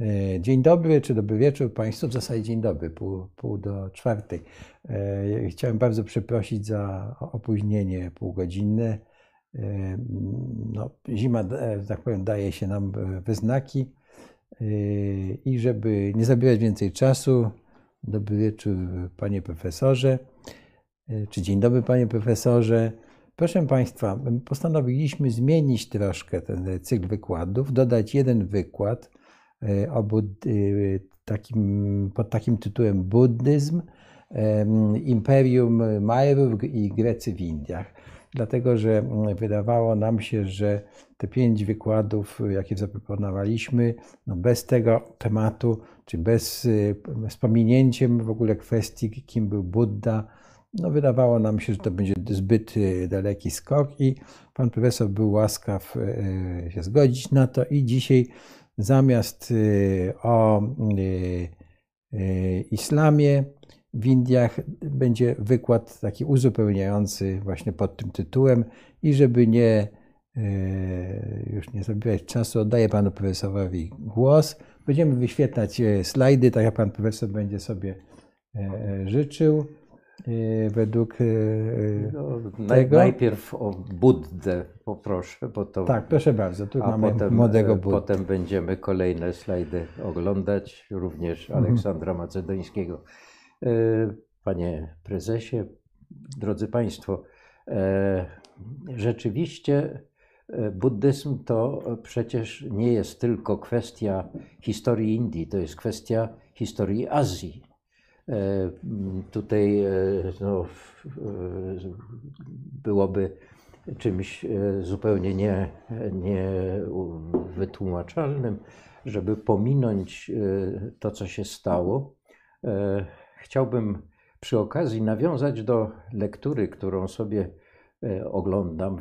E, dzień dobry, czy dobry wieczór Państwu. W zasadzie dzień dobry, pół, pół do czwartej. E, chciałem bardzo przeprosić za opóźnienie półgodzinne. E, no, zima, tak powiem, daje się nam we znaki. I żeby nie zabierać więcej czasu, dobry wieczór Panie Profesorze, czy dzień dobry Panie Profesorze. Proszę Państwa, postanowiliśmy zmienić troszkę ten cykl wykładów, dodać jeden wykład Bud e, takim, pod takim tytułem Buddyzm, Imperium Majrów i Grecy w Indiach. Dlatego, że wydawało nam się, że te pięć wykładów, jakie zaproponowaliśmy, no bez tego tematu, czy bez, z pominięciem w ogóle kwestii, kim był Buddha, no wydawało nam się, że to będzie zbyt daleki skok i pan profesor był łaskaw e, się zgodzić na to i dzisiaj zamiast y, o y, y, islamie w Indiach będzie wykład taki uzupełniający właśnie pod tym tytułem i żeby nie już nie zabierać czasu, oddaję panu profesorowi głos. Będziemy wyświetlać slajdy, tak jak pan profesor będzie sobie życzył. Y, według y, no, tego. Najpierw o Buddę poproszę, bo to. Tak, proszę bardzo. Tu mamy potem, młodego Buddę. Potem będziemy kolejne slajdy oglądać, również mhm. Aleksandra Macedońskiego. Panie prezesie, drodzy Państwo, e, rzeczywiście e, buddyzm to przecież nie jest tylko kwestia historii Indii, to jest kwestia historii Azji. E, tutaj e, no, e, byłoby czymś zupełnie nie, niewytłumaczalnym, żeby pominąć to, co się stało. Chciałbym przy okazji nawiązać do lektury, którą sobie oglądam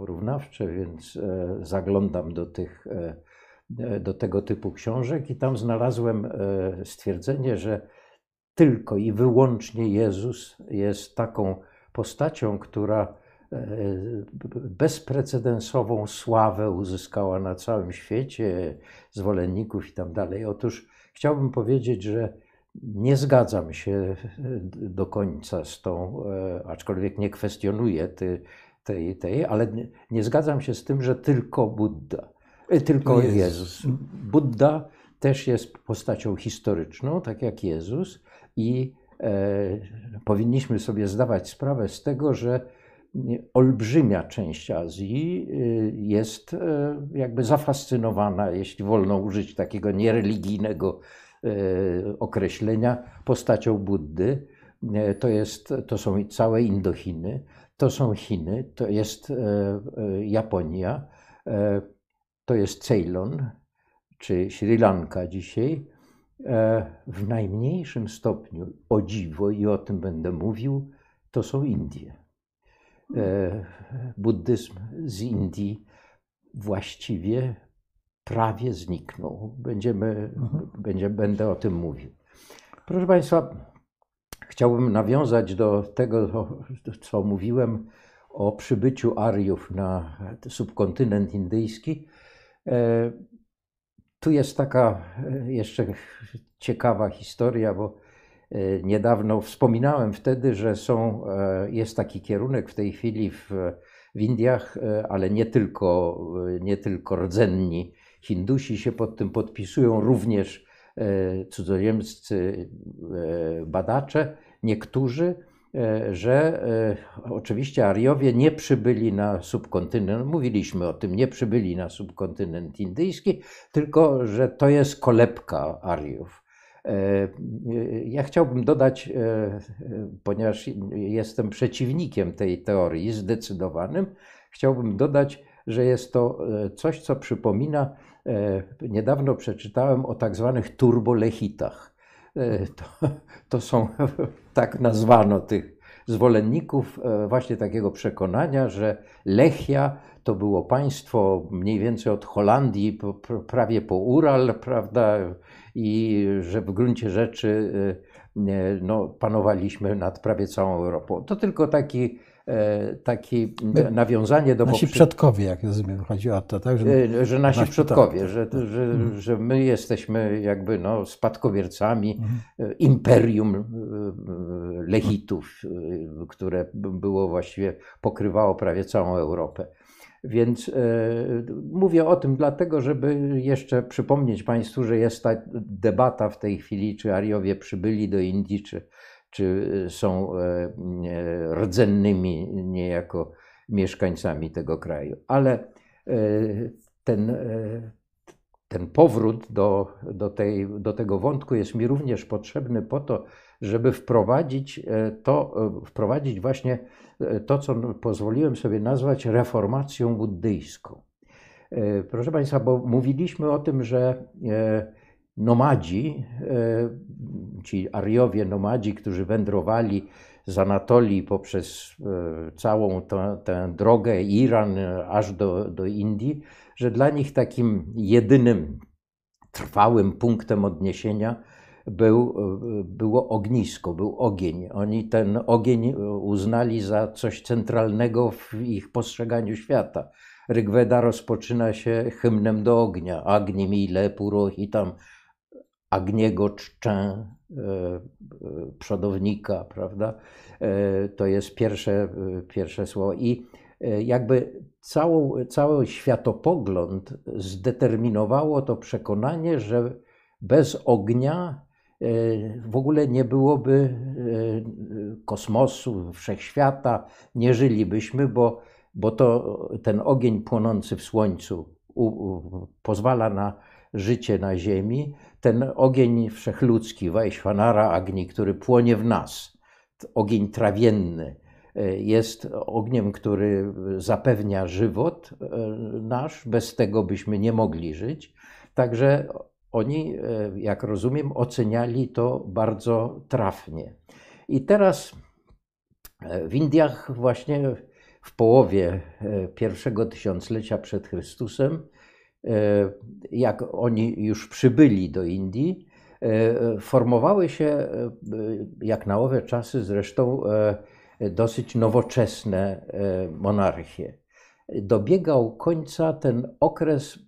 porównawcze, więc e, zaglądam do, tych, e, e, do tego typu książek i tam znalazłem stwierdzenie, że tylko i wyłącznie Jezus jest taką postacią, która bezprecedensową sławę uzyskała na całym świecie, zwolenników i tak dalej. Otóż chciałbym powiedzieć, że nie zgadzam się do końca z tą, aczkolwiek nie kwestionuję ty, tej, tej ale nie, nie zgadzam się z tym, że tylko Buddha, e, tylko Jezus. Jezus. Buddha też jest postacią historyczną, tak jak Jezus, i e, powinniśmy sobie zdawać sprawę z tego, że olbrzymia część Azji e, jest e, jakby zafascynowana, jeśli wolno użyć takiego niereligijnego określenia, postacią Buddy. To, jest, to są całe Indochiny to są Chiny, to jest e, e, Japonia, e, to jest Ceylon czy Sri Lanka dzisiaj. W najmniejszym stopniu, o dziwo, i o tym będę mówił, to są Indie. Buddyzm z Indii właściwie prawie zniknął. Będziemy, mhm. będzie, będę o tym mówił. Proszę Państwa, Chciałbym nawiązać do tego, co mówiłem o przybyciu Ariów na subkontynent indyjski. E, tu jest taka e, jeszcze ciekawa historia, bo e, niedawno wspominałem wtedy, że są, jest taki kierunek w tej chwili w, w Indiach, ale nie tylko, nie tylko rdzenni Hindusi się pod tym podpisują, również cudzoziemscy e, badacze, niektórzy, e, że oczywiście Ariowie nie przybyli na subkontynent, mówiliśmy o tym, nie przybyli na subkontynent indyjski, tylko że to jest kolebka Ariów. Ja chciałbym dodać, ponieważ jestem przeciwnikiem tej teorii zdecydowanym, chciałbym dodać, że jest to coś, co przypomina E, niedawno przeczytałem o tak zwanych turbolechitach. E, to, to są, tak nazwano tych zwolenników e, właśnie takiego przekonania, że Lechia to było państwo mniej więcej od Holandii prawie po Ural, prawda, i że w gruncie rzeczy no, panowaliśmy nad prawie całą Europą. To tylko taki E, takie nawiązanie do... Nasi przodkowie, jak rozumiem, chodzi o to, tak? Że, e, że nasi, przodkowie, że, że, mhm. że my jesteśmy jakby no, spadkobiercami mhm. E, imperium Lechitów, które było właściwie, pokrywało prawie całą Europę. Więc e, mówię o tym dlatego, żeby jeszcze przypomnieć Państwu, że jest ta debata w tej chwili, czy Ariowie przybyli do Indii, czy, czy są e, e, rdzennymi niejako mieszkańcami tego kraju. Ale e, ten, ten powrót do, do, tej, do tego wątku jest mi również potrzebny po to, żeby wprowadzić to, wprowadzić właśnie to, co pozwoliłem sobie nazwać reformacją buddyjską. Proszę Państwa, bo mówiliśmy o tym, że nomadzi, e, ci Ariowie nomadzi, którzy wędrowali z Anatolii poprzez e, całą tę, drogę Iran aż do, do Indii, że dla nich takim jedynym trwałym punktem odniesienia był, e, było ognisko, był ogień. Oni ten ogień uznali za coś centralnego w ich postrzeganiu świata. Rygweda rozpoczyna się hymnem do ognia. Agni mile purohitam Agniego Czczę, e, e, przodownika, prawda? E, to jest pierwsze, pierwsze słowo. I jakby całą, cały światopogląd zdeterminowało to przekonanie, że bez ognia w ogóle nie byłoby kosmosu, wszechświata, nie żylibyśmy, bo, bo to ten ogień płonący w słońcu u, u, pozwala na życie na Ziemi, ten ogień wszechludzki, Wajśwanara Agni, który płonie w nas, ogień trawienny, e, jest ogniem, który zapewnia żywot e, nasz, bez tego byśmy nie mogli żyć. Także oni, e, jak rozumiem, oceniali to bardzo trafnie. I teraz w Indiach właśnie w połowie pierwszego tysiąclecia przed Chrystusem jak oni już przybyli do Indii, e, formowały się, e, jak na owe czasy zresztą, dosyć nowoczesne monarchie. Dobiegał końca ten okres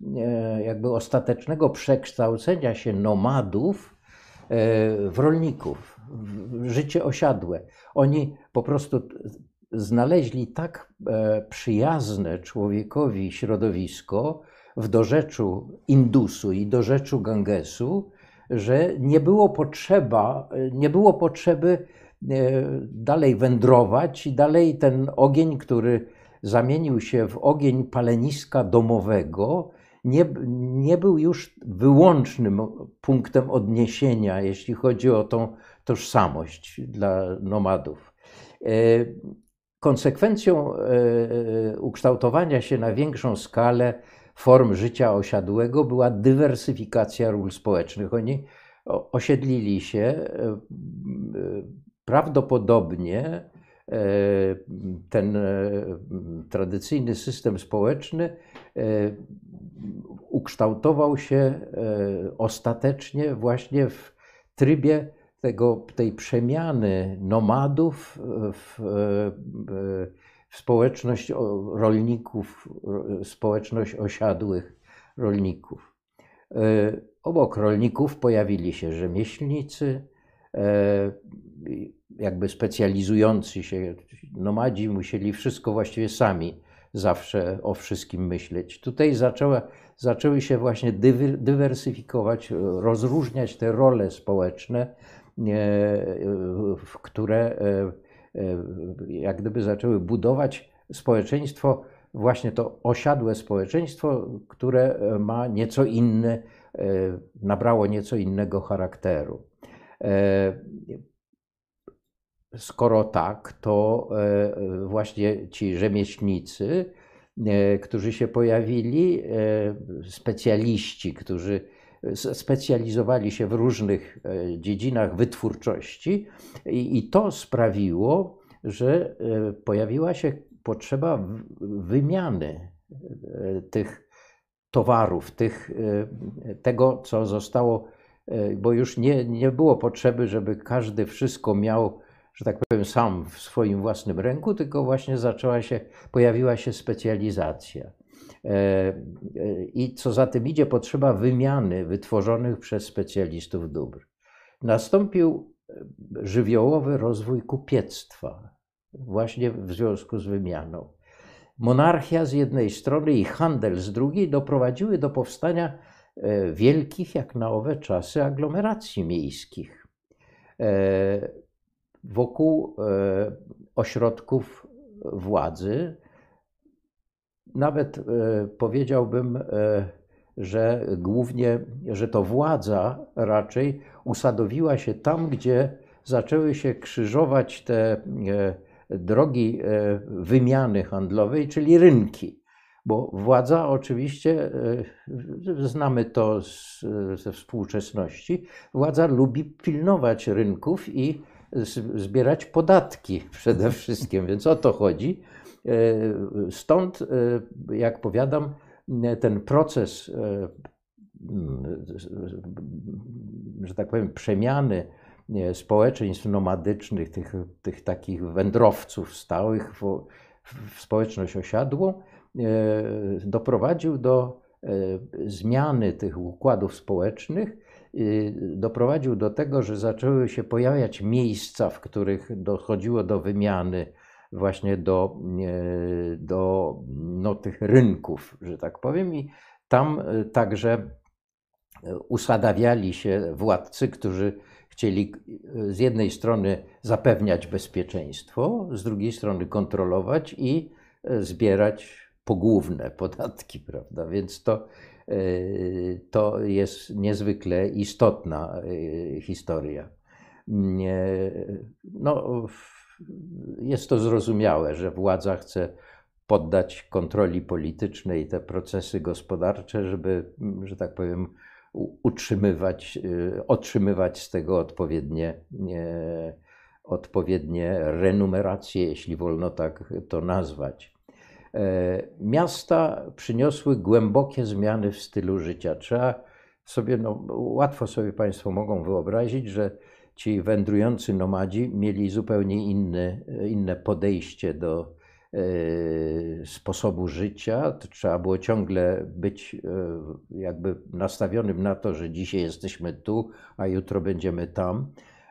jakby ostatecznego przekształcenia się nomadów w rolników, w życie osiadłe. Oni po prostu znaleźli tak przyjazne człowiekowi środowisko, w dorzeczu Indusu i dorzeczu Gangesu, że nie było potrzeba, nie było potrzeby e, dalej wędrować i dalej ten ogień, który zamienił się w ogień paleniska domowego, nie, nie był już wyłącznym punktem odniesienia, jeśli chodzi o tą tożsamość dla nomadów. E, konsekwencją e, ukształtowania się na większą skalę form życia osiadłego była dywersyfikacja ról społecznych. Oni osiedlili się e, prawdopodobnie e, ten e, tradycyjny system społeczny ukształtował się ostatecznie właśnie w trybie tego, tej przemiany nomadów w, społeczność rolników, społeczność osiadłych rolników. E, obok rolników pojawili się rzemieślnicy, e, jakby specjalizujący się nomadzi, musieli wszystko właściwie sami zawsze o wszystkim myśleć. Tutaj zaczęła, zaczęły się właśnie dywersyfikować, rozróżniać te role społeczne, e, w które jak gdyby zaczęły budować społeczeństwo, właśnie to osiadłe społeczeństwo, które e, ma nieco inny, e, nabrało nieco innego charakteru. Skoro tak, to właśnie ci rzemieślnicy, którzy się pojawili, specjaliści, którzy specjalizowali się w różnych e, dziedzinach wytwórczości i, to sprawiło, że e, pojawiła się potrzeba wymiany e, tych towarów, tych, tego, co zostało bo już nie, nie było potrzeby, żeby każdy wszystko miał, że tak powiem, sam w swoim własnym ręku, tylko właśnie zaczęła się, pojawiła się specjalizacja. I co za tym idzie, potrzeba wymiany wytworzonych przez specjalistów dóbr. Nastąpił żywiołowy rozwój kupiectwa, właśnie w związku z wymianą. Monarchia z jednej strony i handel z drugiej doprowadziły do powstania e, wielkich, jak na owe czasy, aglomeracji miejskich e, wokół e, ośrodków władzy. Nawet powiedziałbym, że głównie, że to władza raczej usadowiła się tam, gdzie zaczęły się krzyżować te drogi e, wymiany handlowej, czyli rynki. Bo władza oczywiście, e, znamy to z, ze współczesności, władza lubi pilnować rynków i zbierać podatki przede wszystkim, więc o to chodzi. E, stąd, jak powiadam, ten proces, że tak powiem, przemiany społeczeństw nomadycznych, tych, tych takich wędrowców stałych w, w społeczność osiadłą, e, doprowadził do e, zmiany tych układów społecznych, doprowadził do tego, że zaczęły się pojawiać miejsca, w których dochodziło do wymiany właśnie do, do no, tych rynków, że tak powiem, i tam e, także usadawiali się władcy, którzy chcieli z jednej strony zapewniać bezpieczeństwo, z drugiej strony kontrolować i zbierać pogłówne podatki, prawda? Więc to, to jest niezwykle istotna historia. No, jest to zrozumiałe, że władza chce poddać kontroli politycznej te procesy gospodarcze, żeby, że tak powiem, utrzymywać, y, otrzymywać z tego odpowiednie, odpowiednie renumeracje, jeśli wolno tak to nazwać. E, miasta przyniosły głębokie zmiany w stylu życia. Trzeba sobie, no, łatwo sobie Państwo mogą wyobrazić, że ci wędrujący nomadzi mieli zupełnie inne, inne podejście do, E, sposobu życia. Trzeba było ciągle być e, jakby nastawionym na to, że dzisiaj jesteśmy tu, a jutro będziemy tam.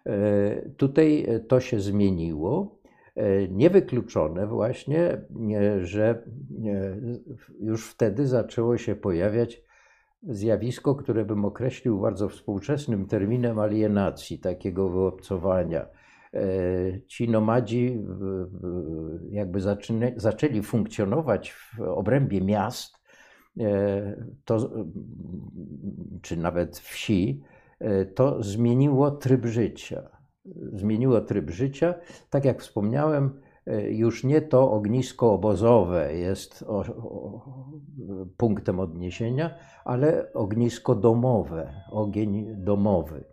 E, tutaj to się zmieniło. Niewykluczone właśnie, że już wtedy zaczęło się pojawiać zjawisko, które bym określił bardzo współczesnym terminem alienacji, takiego wyobcowania E, ci nomadzi jakby zaczyna, zaczęli funkcjonować w obrębie miast, e, to, czy nawet wsi, e, to zmieniło tryb życia. Zmieniło tryb życia. Tak jak wspomniałem, już nie to ognisko obozowe jest o, o, punktem odniesienia, ale ognisko domowe, ogień domowy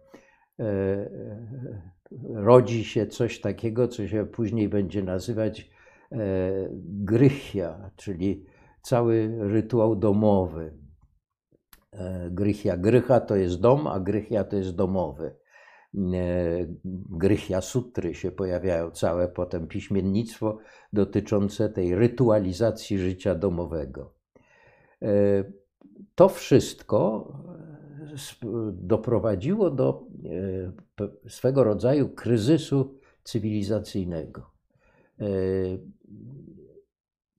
rodzi się coś takiego, co się później będzie nazywać e, grychia, czyli cały rytuał domowy. E, grychia, grycha to jest dom, a grychia to jest domowy. E, grychia sutry się pojawiają, całe potem piśmiennictwo dotyczące tej rytualizacji życia domowego. To wszystko doprowadziło do e, swego rodzaju kryzysu cywilizacyjnego. E,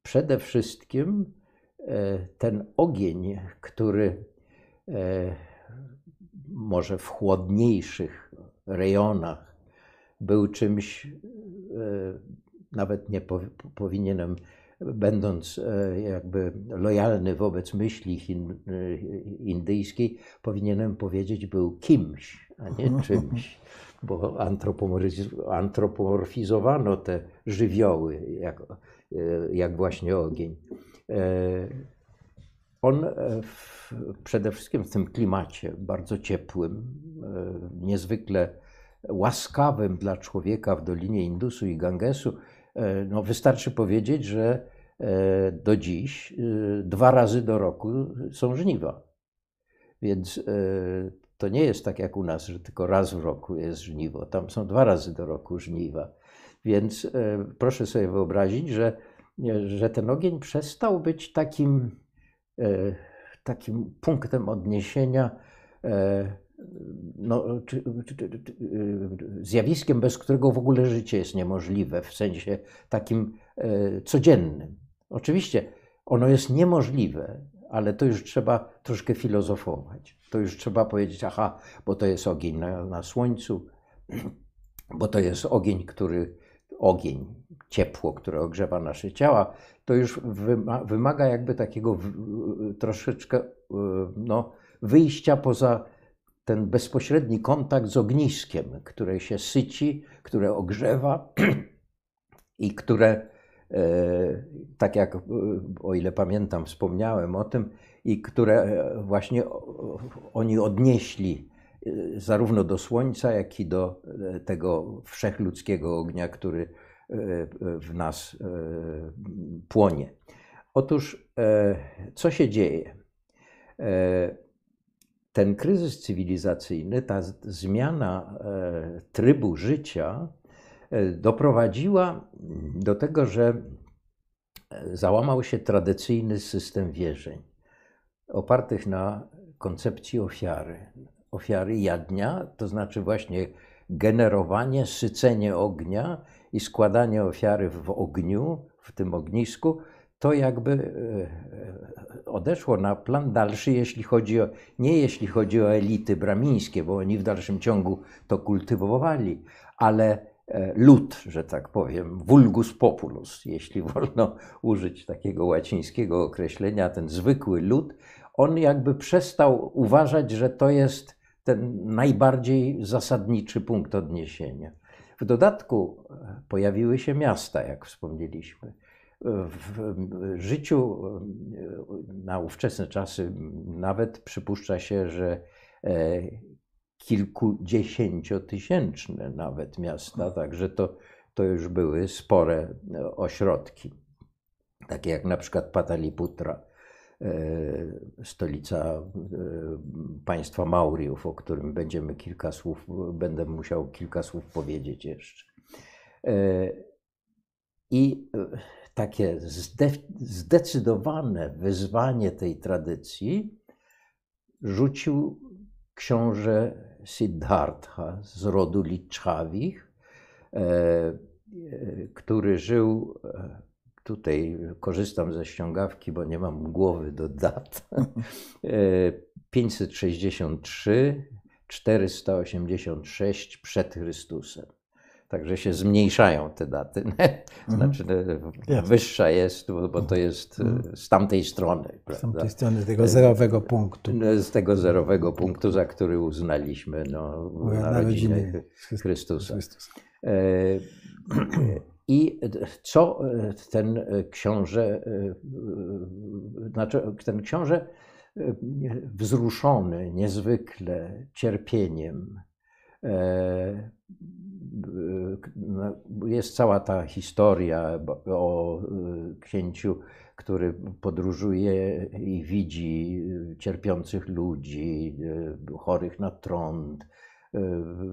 przede wszystkim e, ten ogień, który może w chłodniejszych rejonach był czymś, nawet nie powinienem będąc e, jakby lojalny wobec myśli e, indyjskiej, powinienem powiedzieć, był kimś, a nie czymś, bo antropomorfizowano te żywioły, jak, e, jak właśnie ogień. On w, przede wszystkim w tym klimacie bardzo ciepłym, niezwykle łaskawym dla człowieka w Dolinie Indusu i Gangesu, E, no wystarczy powiedzieć, że e, do dziś e, dwa razy do roku są żniwa. Więc to nie jest tak jak u nas, że tylko raz w roku jest żniwo. Tam są dwa razy do roku żniwa. Więc e, proszę sobie wyobrazić, że, że ten ogień przestał być takim, e, takim punktem odniesienia, e, no, czy, czy, czy, zjawiskiem, bez którego w ogóle życie jest niemożliwe, w sensie takim codziennym. Oczywiście ono jest niemożliwe, ale to już trzeba troszkę filozofować. To już trzeba powiedzieć, aha, bo to jest ogień na, na słońcu, bo to jest ogień, który, ogień, ciepło, które ogrzewa nasze ciała, to już wymaga jakby takiego troszeczkę no, wyjścia poza ten bezpośredni kontakt z ogniskiem, które się syci, które ogrzewa i które E, tak jak, e, o ile pamiętam, wspomniałem o tym, i które e, właśnie oni odnieśli zarówno do Słońca, jak i do tego wszechludzkiego ognia, który w nas płonie. Otóż, co się dzieje? Ten kryzys cywilizacyjny, ta zmiana trybu życia, doprowadziła do tego, że załamał się tradycyjny system wierzeń, opartych na koncepcji ofiary. Ofiary jadnia, to znaczy właśnie generowanie, sycenie ognia i składanie ofiary w ogniu, w tym ognisku, to jakby e, odeszło na plan dalszy, jeśli chodzi o, nie jeśli chodzi o elity bramińskie, bo oni w dalszym ciągu to kultywowali, ale E, lud, że tak powiem, vulgus populus, jeśli wolno użyć takiego łacińskiego określenia, ten zwykły lud, on jakby przestał uważać, że to jest ten najbardziej zasadniczy punkt odniesienia. W dodatku e, pojawiły się miasta, jak wspomnieliśmy. W życiu e, na ówczesne czasy nawet przypuszcza się, że kilkudziesięciotysięczne nawet miasta, także to, to już były spore e, ośrodki. Takie jak na przykład Pataliputra, e, stolica e, państwa Mauriów, o którym będziemy kilka słów, będę musiał kilka słów powiedzieć jeszcze. I takie zdecydowane wyzwanie tej tradycji rzucił książę Siddhartha z rodu Liczawich, e, e, który żył, e, tutaj korzystam ze ściągawki, bo nie mam głowy do dat, 563, 486 przed Chrystusem. Także się zmniejszają te daty. Mhm. Znaczy, mhm. wyższa jest, bo, to jest mhm. z tamtej strony. Z tamtej strony tego zerowego punktu. No, z tego zerowego punktu, za który uznaliśmy no, narodziny Chrystusa. Chrystusa. I co ten książę, znaczy ten książę wzruszony niezwykle cierpieniem, jest cała ta historia o księciu, który podróżuje i widzi cierpiących ludzi, chorych na trąd.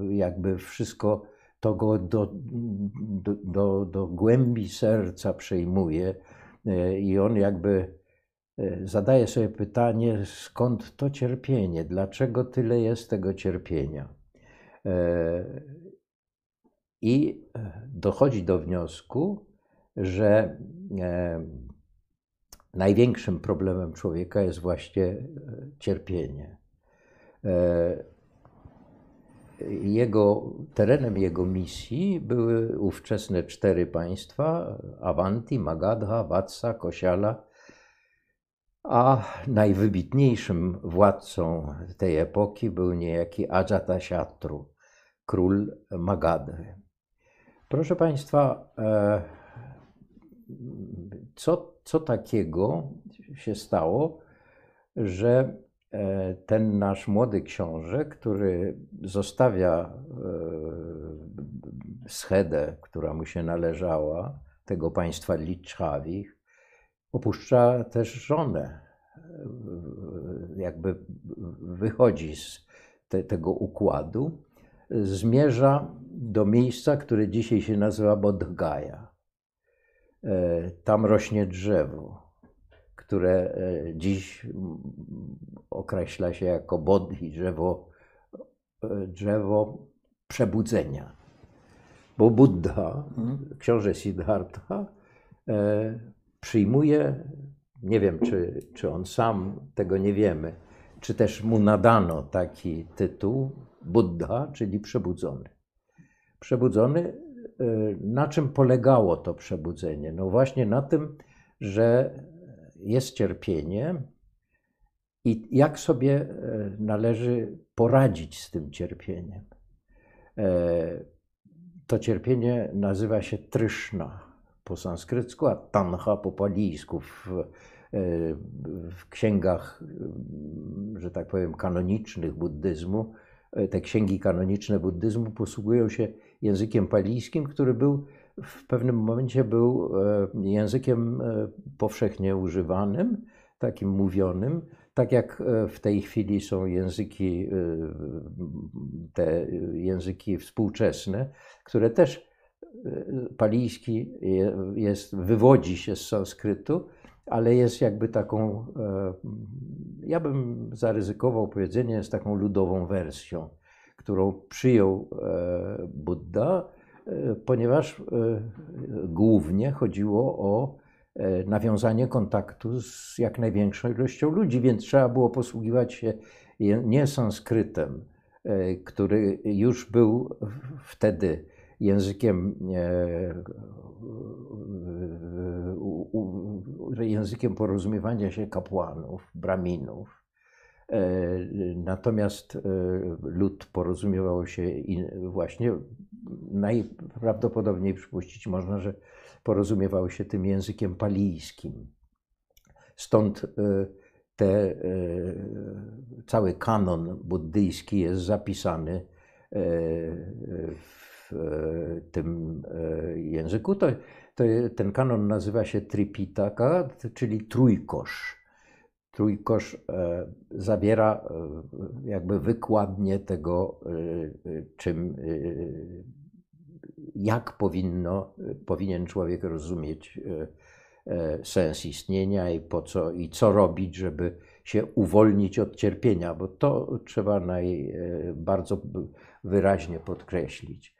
Jakby wszystko to go do, do, do, do głębi serca przejmuje i on jakby zadaje sobie pytanie, skąd to cierpienie, dlaczego tyle jest tego cierpienia. I e, dochodzi do wniosku, że e, największym problemem człowieka jest właśnie e, cierpienie. Jego terenem jego misji były ówczesne cztery państwa: Avanti, Magadha, Vatsa, Kosiala. A najwybitniejszym władcą tej epoki był niejaki Ajatasatru, król Magadhy. Proszę Państwa, e, co, co takiego się stało, że ten nasz młody książę, który zostawia e, schedę, która mu się należała, tego państwa Liczawich, opuszcza też żonę, jakby wychodzi z te, tego układu zmierza do miejsca, które dzisiaj się nazywa Bodhgaya. E, tam rośnie drzewo, które e, dziś określa się jako Bodhi, drzewo, e, drzewo przebudzenia. Bo Buddha, mhm. książę Siddhartha, przyjmuje, nie wiem czy, czy on sam, tego nie wiemy, czy też mu nadano taki tytuł, Buddha, czyli przebudzony. Przebudzony, na czym polegało to przebudzenie? No właśnie na tym, że jest cierpienie i jak sobie y, należy poradzić z tym cierpieniem. E, to cierpienie nazywa się tryszna po sanskrycku, a tanha po palijsku. W, e, w księgach, że tak powiem, kanonicznych buddyzmu E, te księgi kanoniczne buddyzmu posługują się językiem palijskim, który był w pewnym momencie był e, językiem e, powszechnie używanym, takim mówionym, tak jak w tej chwili są języki, te języki współczesne, które też palijski jest, wywodzi się z sanskrytu, ale jest jakby taką, e, ja bym zaryzykował powiedzenie, jest taką ludową wersją, którą przyjął e, Buddha, e, ponieważ głównie chodziło o nawiązanie kontaktu z jak największą ilością ludzi, więc trzeba było posługiwać się nie sanskrytem, który już był wtedy językiem językiem porozumiewania się kapłanów, braminów. E, natomiast e, lud porozumiewał się właśnie najprawdopodobniej przypuścić można, że porozumiewał się tym językiem palijskim. Stąd e, te, cały kanon buddyjski jest zapisany w tym języku. To to, ten kanon nazywa się Tripitaka, czyli trójkosz. Trójkosz e, zawiera e, jakby wykładnie tego, e, czym, jak powinno, powinien człowiek rozumieć sens istnienia i po co i co robić, żeby się uwolnić od cierpienia, bo to trzeba naj, bardzo wyraźnie podkreślić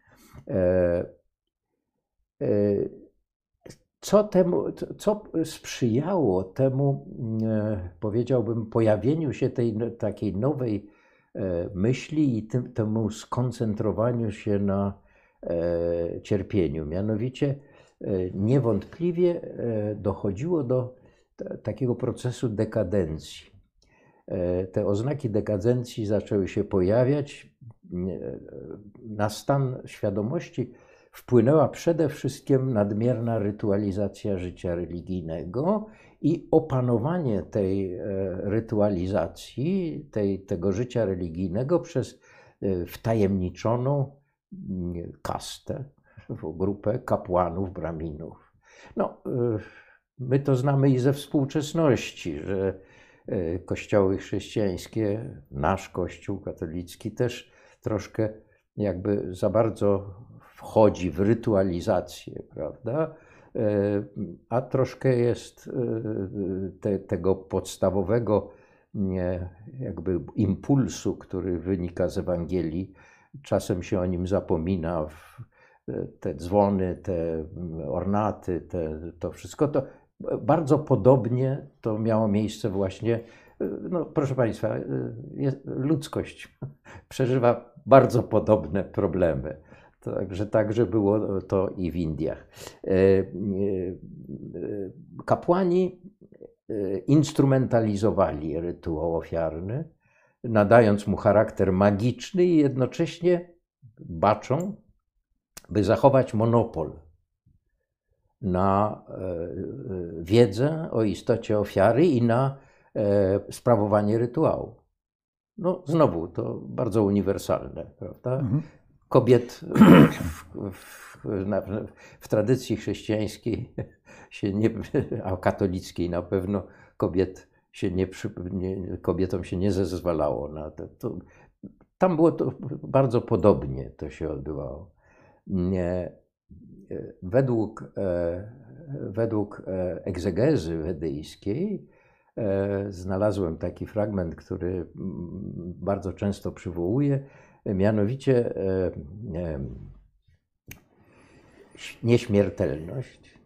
co, temu, co sprzyjało temu, e, powiedziałbym, pojawieniu się tej takiej nowej e, myśli i tym, temu skoncentrowaniu się na e, cierpieniu. Mianowicie niewątpliwie dochodziło do takiego procesu dekadencji. Te oznaki dekadencji zaczęły się pojawiać na stan świadomości wpłynęła przede wszystkim nadmierna rytualizacja życia religijnego i opanowanie tej e, rytualizacji, tej, tego życia religijnego przez e, wtajemniczoną mm, kastę, grupę kapłanów, braminów. No, e, my to znamy i ze współczesności, że kościoły chrześcijańskie, nasz kościół katolicki też troszkę jakby za bardzo wchodzi w rytualizację, prawda? E, a troszkę jest e, te, tego podstawowego jakby impulsu, który wynika z Ewangelii. Czasem się o nim zapomina. Te dzwony, te ornaty, te, to wszystko to bardzo podobnie to miało miejsce właśnie. No, proszę Państwa, ludzkość przeżywa bardzo podobne problemy. Także także było to i w Indiach. E, e, kapłani e, instrumentalizowali rytuał ofiarny, nadając mu charakter magiczny i jednocześnie baczą, by zachować monopol na wiedzę o istocie ofiary i na sprawowanie rytuału. No, znowu to bardzo uniwersalne, prawda? Mhm kobiet w, w, na, w, tradycji chrześcijańskiej się nie, a katolickiej na pewno kobiet się nie, nie, kobietom się nie zezwalało na to. to. tam było to bardzo podobnie to się odbywało. Według, według egzegezy wedyjskiej znalazłem taki fragment, który bardzo często przywołuję, mianowicie nieśmiertelność.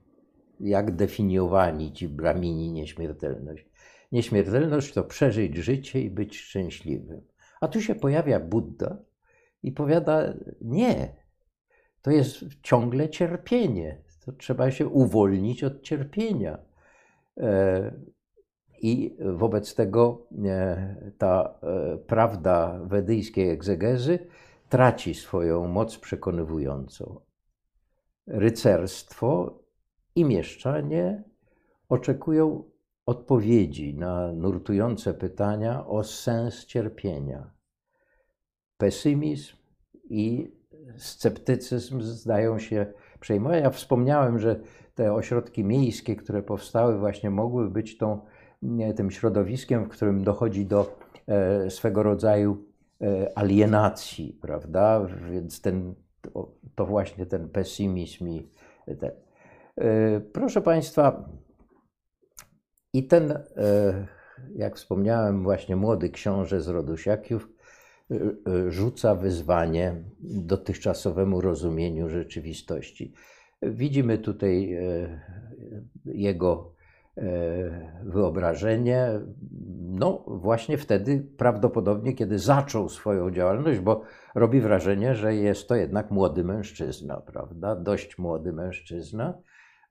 Jak definiowani ci bramini nieśmiertelność? Nieśmiertelność to przeżyć życie i być szczęśliwym. A tu się pojawia Buddha i powiada: Nie, to jest ciągle cierpienie. To trzeba się uwolnić od cierpienia. I wobec tego e, ta e, prawda wedyjskiej egzegezy traci swoją moc przekonywującą rycerstwo i mieszczanie oczekują odpowiedzi na nurtujące pytania o sens cierpienia. Pesymizm i sceptycyzm zdają się przejmować. Ja wspomniałem, że te ośrodki miejskie, które powstały, właśnie mogły być tą, tym środowiskiem, w którym dochodzi do e, swego rodzaju e, alienacji, prawda? Więc ten to, właśnie ten pesymizm i ten. E, proszę Państwa, i ten, e, jak wspomniałem, właśnie młody książę z rodu Siakiów e, rzuca wyzwanie dotychczasowemu rozumieniu rzeczywistości. Widzimy tutaj jego wyobrażenie, no właśnie wtedy prawdopodobnie, kiedy zaczął swoją działalność, bo robi wrażenie, że jest to jednak młody mężczyzna, prawda? Dość młody mężczyzna.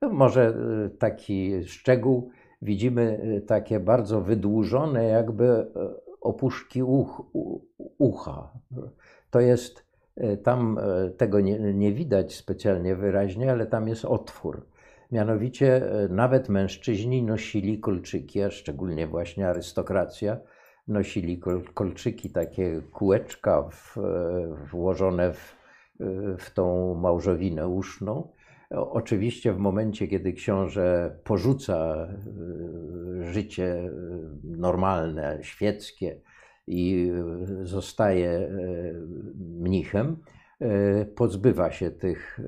No, może y, taki szczegół, widzimy y, takie bardzo wydłużone, jakby opuszki uch, ucha. To jest, tam tego nie, nie widać specjalnie wyraźnie, ale tam jest otwór. Mianowicie nawet mężczyźni nosili kolczyki, a szczególnie właśnie arystokracja nosili kol, kolczyki, takie kółeczka w, włożone w, w tą małżowinę uszną. Oczywiście w momencie, kiedy książę porzuca e, życie normalne, świeckie i zostaje e, mnichem, e, pozbywa się tych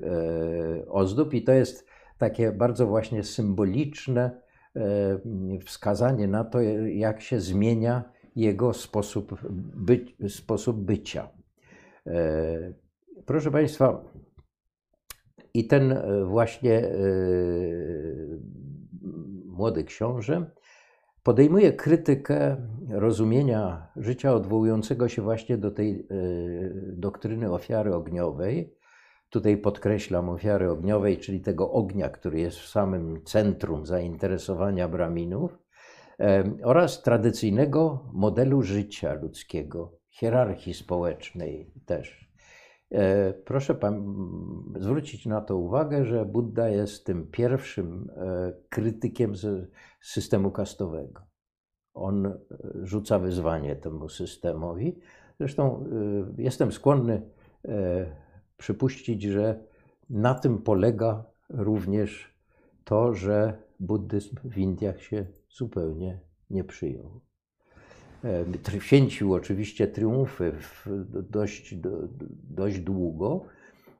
ozdób i to jest takie bardzo właśnie symboliczne wskazanie na to, jak się zmienia jego sposób, sposób bycia. E, proszę Państwa, i ten e, właśnie e, młody książę podejmuje krytykę rozumienia życia odwołującego się właśnie do tej doktryny ofiary ogniowej. Tutaj podkreślam ofiary ogniowej, czyli tego ognia, który jest w samym centrum zainteresowania Braminów oraz tradycyjnego modelu życia ludzkiego, hierarchii społecznej też. E, proszę pan zwrócić na to uwagę, że Buddha jest tym pierwszym e, krytykiem systemu kastowego. On e, rzuca wyzwanie temu systemowi. Zresztą jestem skłonny przypuścić, że na tym polega również to, że buddyzm w Indiach się zupełnie nie przyjął. E, święcił oczywiście triumfy dość, dość długo,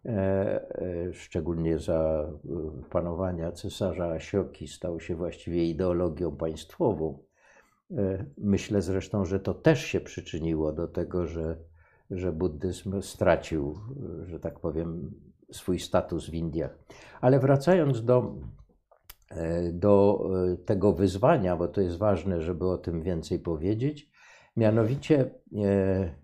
e, e, szczególnie za panowania cesarza Asioki stał się właściwie ideologią państwową. Myślę zresztą, że to też się przyczyniło do tego, że, że buddyzm stracił, że tak powiem, swój status w Indiach. Ale wracając do E, do e, tego wyzwania, bo to jest ważne, żeby o tym więcej powiedzieć. Mianowicie e,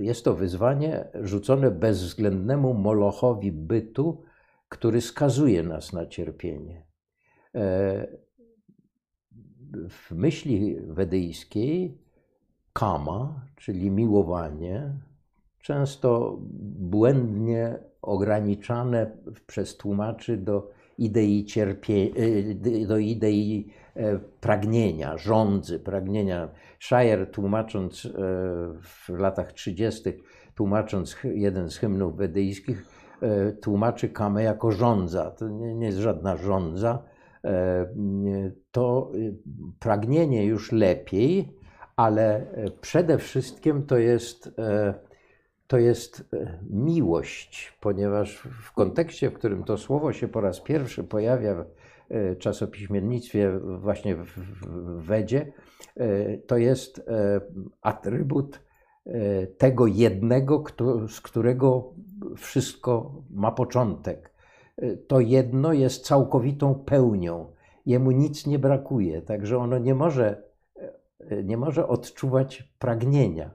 jest to wyzwanie rzucone bezwzględnemu molochowi bytu, który skazuje nas na cierpienie. W myśli wedyjskiej kama, czyli miłowanie, często błędnie ograniczane przez tłumaczy do idei cierpie, y, do idei e, pragnienia, rządzy, pragnienia. Shire tłumacząc e, w latach 30., tłumacząc jeden z hymnów wedyjskich, e, tłumaczy kamę jako rządza. To nie, nie jest żadna rządza. To y, pragnienie już lepiej, ale przede wszystkim to jest, to jest miłość, ponieważ w kontekście, w którym to słowo się po raz pierwszy pojawia w czasopiśmiennictwie, właśnie w Wedzie, to jest atrybut tego jednego, z którego wszystko ma początek. To jedno jest całkowitą pełnią. Jemu nic nie brakuje, także ono nie może, nie może odczuwać pragnienia.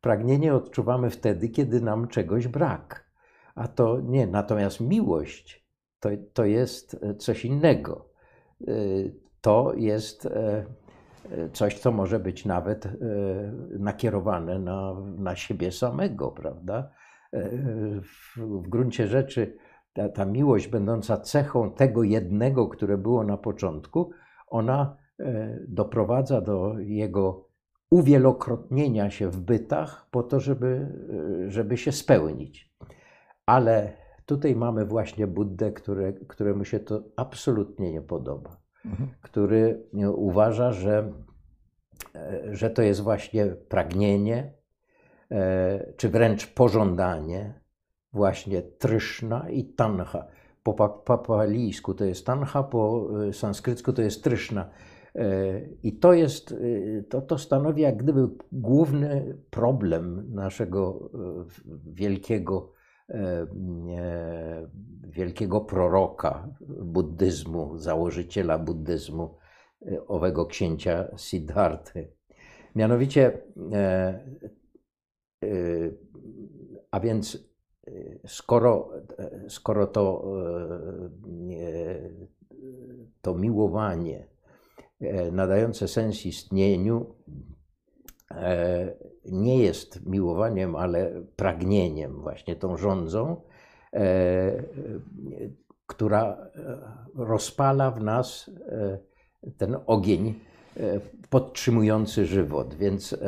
Pragnienie odczuwamy wtedy, kiedy nam czegoś brak. A to nie. Natomiast miłość to, to jest coś innego. To jest coś, co może być nawet nakierowane na, na siebie samego, prawda? w, w gruncie rzeczy ta, ta miłość, będąca cechą tego jednego, które było na początku, ona e, doprowadza do jego uwielokrotnienia się w bytach po to, żeby, e, żeby się spełnić. Ale tutaj mamy właśnie Buddę, które, któremu się to absolutnie nie podoba, mhm. który uważa, że, e, że to jest właśnie pragnienie, E, czy wręcz pożądanie, właśnie tryszna i tanha. Po papalijsku to jest tanha, po e, sanskrycku to jest tryszna. E, I to jest, to, to stanowi jak gdyby główny problem naszego wielkiego, wielkiego proroka buddyzmu, założyciela buddyzmu, owego księcia Siddharty. Mianowicie Y, a więc y, skoro, skoro to, y, to miłowanie nadające sens istnieniu nie jest miłowaniem, ale pragnieniem, właśnie tą rządzą, która rozpala w nas ten ogień podtrzymujący żywot. Więc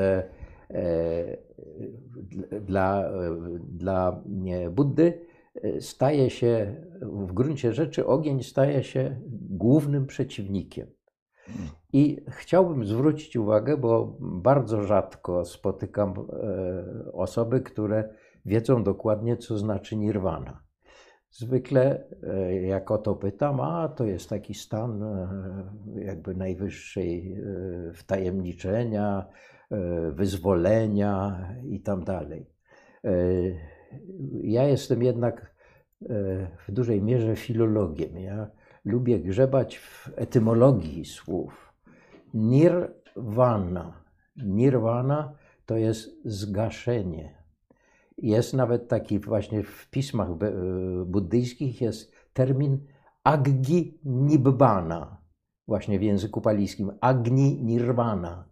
dla, dla Buddy staje się, w gruncie rzeczy ogień staje się głównym przeciwnikiem. I chciałbym zwrócić uwagę, bo bardzo rzadko spotykam e, osoby, które wiedzą dokładnie, co znaczy nirwana. Zwykle, e, jak o to pytam, a to jest taki stan e, jakby najwyższej wtajemniczenia, wyzwolenia i tam dalej. Ja jestem jednak w dużej mierze filologiem. Ja lubię grzebać w etymologii słów. Nirvana. Nirvana to jest zgaszenie. Jest nawet taki właśnie w pismach buddyjskich jest termin agni nibbana, właśnie w języku palijskim. Agni nirvana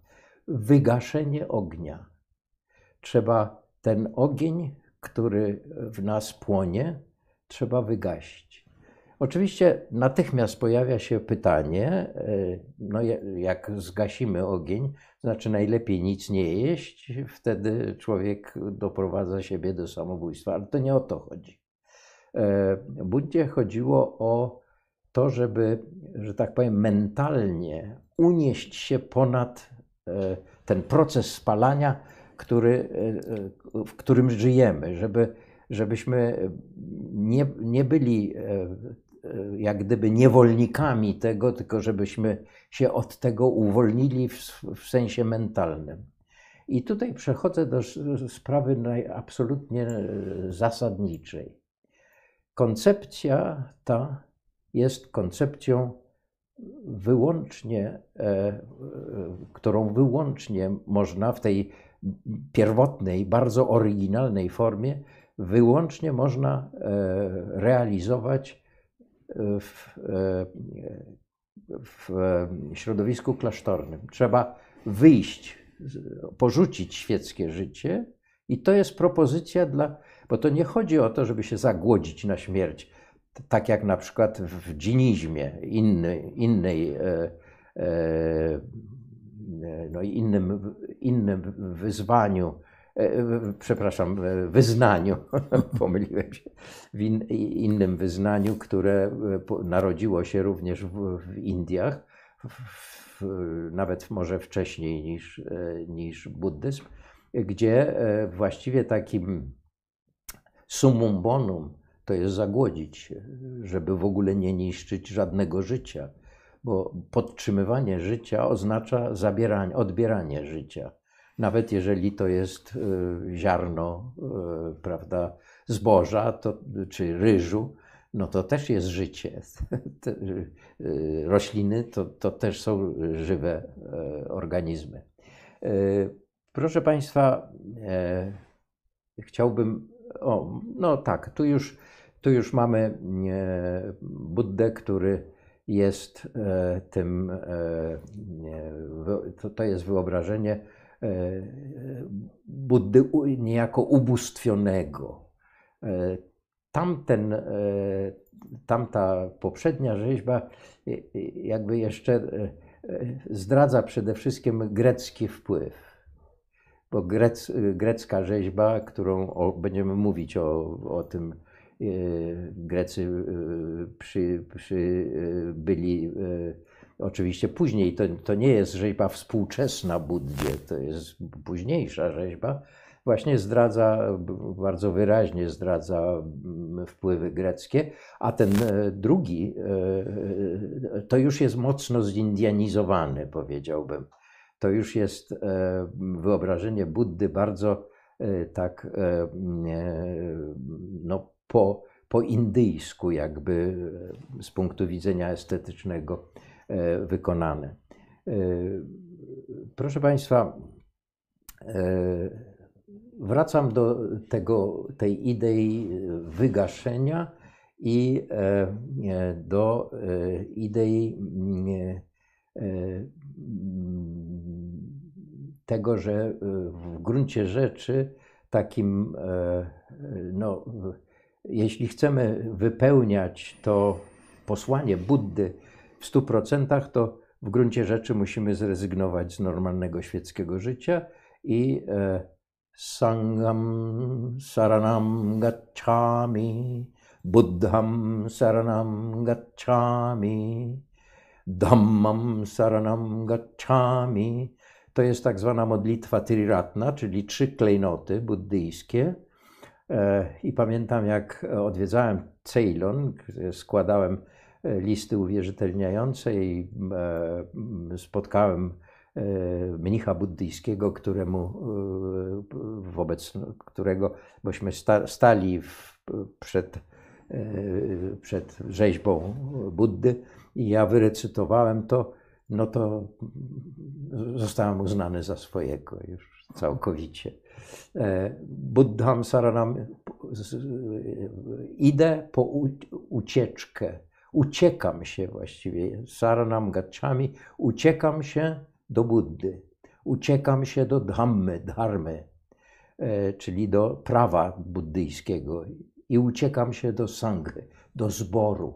wygaszenie ognia. Trzeba ten ogień, który w nas płonie, trzeba wygasić. Oczywiście natychmiast pojawia się pytanie, e, no jak zgasimy ogień, znaczy najlepiej nic nie jeść, wtedy człowiek doprowadza siebie do samobójstwa, ale to nie o to chodzi. E, Buddzie chodziło o to, żeby, że tak powiem, mentalnie unieść się ponad E, ten proces spalania, który, w którym żyjemy, żeby, żebyśmy nie, nie byli jak gdyby niewolnikami tego, tylko żebyśmy się od tego uwolnili w, w sensie mentalnym. I tutaj przechodzę do sprawy absolutnie zasadniczej. Koncepcja ta jest koncepcją wyłącznie, e, którą wyłącznie można w tej pierwotnej, bardzo oryginalnej formie, wyłącznie można e, realizować w, w środowisku klasztornym. Trzeba wyjść, porzucić świeckie życie i to jest propozycja dla, bo to nie chodzi o to, żeby się zagłodzić na śmierć tak jak na przykład w dżinizmie, inny, innej, e, e, no innym, innym wyzwaniu, e, przepraszam, wyznaniu, pomyliłem się, w in, innym wyznaniu, które narodziło się również w, w Indiach, w, nawet może wcześniej niż, niż buddyzm, gdzie właściwie takim summum bonum to jest zagłodzić się, żeby w ogóle nie niszczyć żadnego życia, bo podtrzymywanie życia oznacza zabieranie, odbieranie życia. Nawet jeżeli to jest e, ziarno, e, prawda, zboża to, czy ryżu, no to też jest życie. E, rośliny to, to też są żywe organizmy. Proszę Państwa, chciałbym. O, no tak, tu już tu już mamy e, Buddę, który jest e, tym, e, to jest wyobrażenie Buddy niejako ubóstwionego. Tamten, tamta poprzednia rzeźba jakby jeszcze zdradza przede wszystkim grecki wpływ. Bo grec, grecka rzeźba, którą o, będziemy mówić o, o tym E, Grecy e, przy, przy e, byli oczywiście później. To, to nie jest rzeźba współczesna Buddzie, to jest późniejsza rzeźba. Właśnie zdradza, bardzo wyraźnie zdradza wpływy greckie, a ten drugi to już jest mocno zindianizowany, powiedziałbym. To już jest wyobrażenie Buddy bardzo tak no, po, po indyjsku, jakby e, z punktu widzenia estetycznego e, wykonane. E, proszę Państwa, wracam do tego, tej idei wygaszenia i do idei tego, że w gruncie rzeczy takim no, jeśli chcemy wypełniać to posłanie Buddy w stu procentach, to w gruncie rzeczy musimy zrezygnować z normalnego świeckiego życia i e, Sangam Saranam Gacchami, Buddham Saranam Gacchami, Dhammam Saranam Gacchami. To jest tak zwana modlitwa Triratna, czyli trzy klejnoty buddyjskie E, I pamiętam, jak odwiedzałem Ceylon, składałem listy uwierzytelniające i e, spotkałem mnicha buddyjskiego, któremu, wobec którego bośmy stali w, przed, przed rzeźbą Buddy i ja wyrecytowałem to, no to zostałem uznany za swojego już całkowicie. E, Buddham Saranam, idę po ucieczkę, uciekam się właściwie, Saranam Gacchami, uciekam się do Buddy, uciekam się do Dhammy, Dharmy, e, czyli do prawa buddyjskiego i uciekam się do Sanghy, do zboru.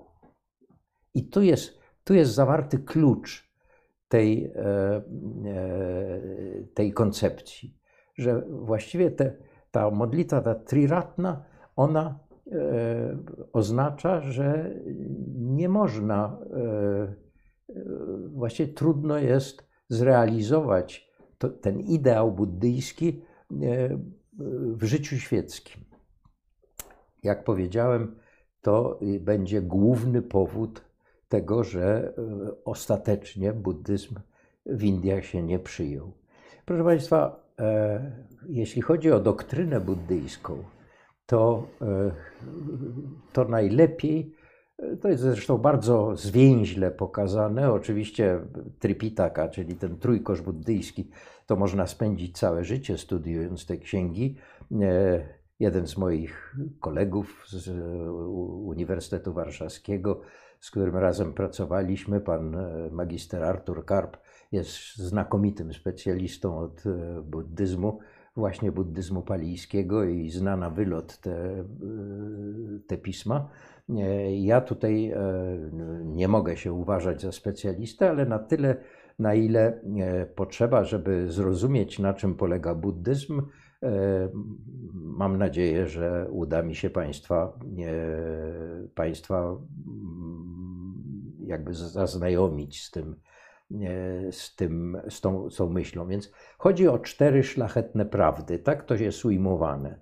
I tu jest, tu jest zawarty klucz tej, e, tej koncepcji że właściwie te, ta modlitwa, ta triratna, ona e, oznacza, że nie można, e, e właściwie trudno jest zrealizować to, ten ideał buddyjski e, w życiu świeckim. Jak powiedziałem, to będzie główny powód tego, że e, ostatecznie buddyzm w Indiach się nie przyjął. Proszę Państwa, E, jeśli chodzi o doktrynę buddyjską, to, e, to najlepiej, e, to jest zresztą bardzo zwięźle pokazane, oczywiście Tripitaka, czyli ten trójkosz buddyjski, to można spędzić całe życie studiując te księgi. Jeden z moich kolegów z Uniwersytetu Warszawskiego, z którym razem pracowaliśmy, pan magister Artur Karp, jest znakomitym specjalistą od e, buddyzmu, właśnie buddyzmu palijskiego i zna na wylot te, e, te pisma. E, ja tutaj nie mogę się uważać za specjalistę, ale na tyle, na ile potrzeba, żeby zrozumieć, na czym polega buddyzm, mam nadzieję, że uda mi się Państwa, Państwa jakby zaznajomić z tym z, tym, z, tą, z tą myślą. Więc chodzi o cztery szlachetne prawdy, tak to jest ujmowane.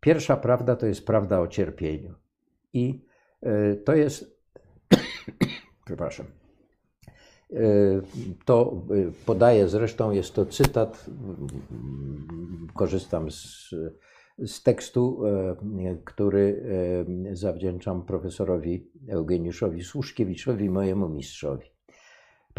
Pierwsza prawda to jest prawda o cierpieniu. I to jest, przepraszam, to podaję zresztą, jest to cytat, korzystam z, z tekstu, który zawdzięczam profesorowi Eugeniuszowi Słuszkiewiczowi, mojemu mistrzowi.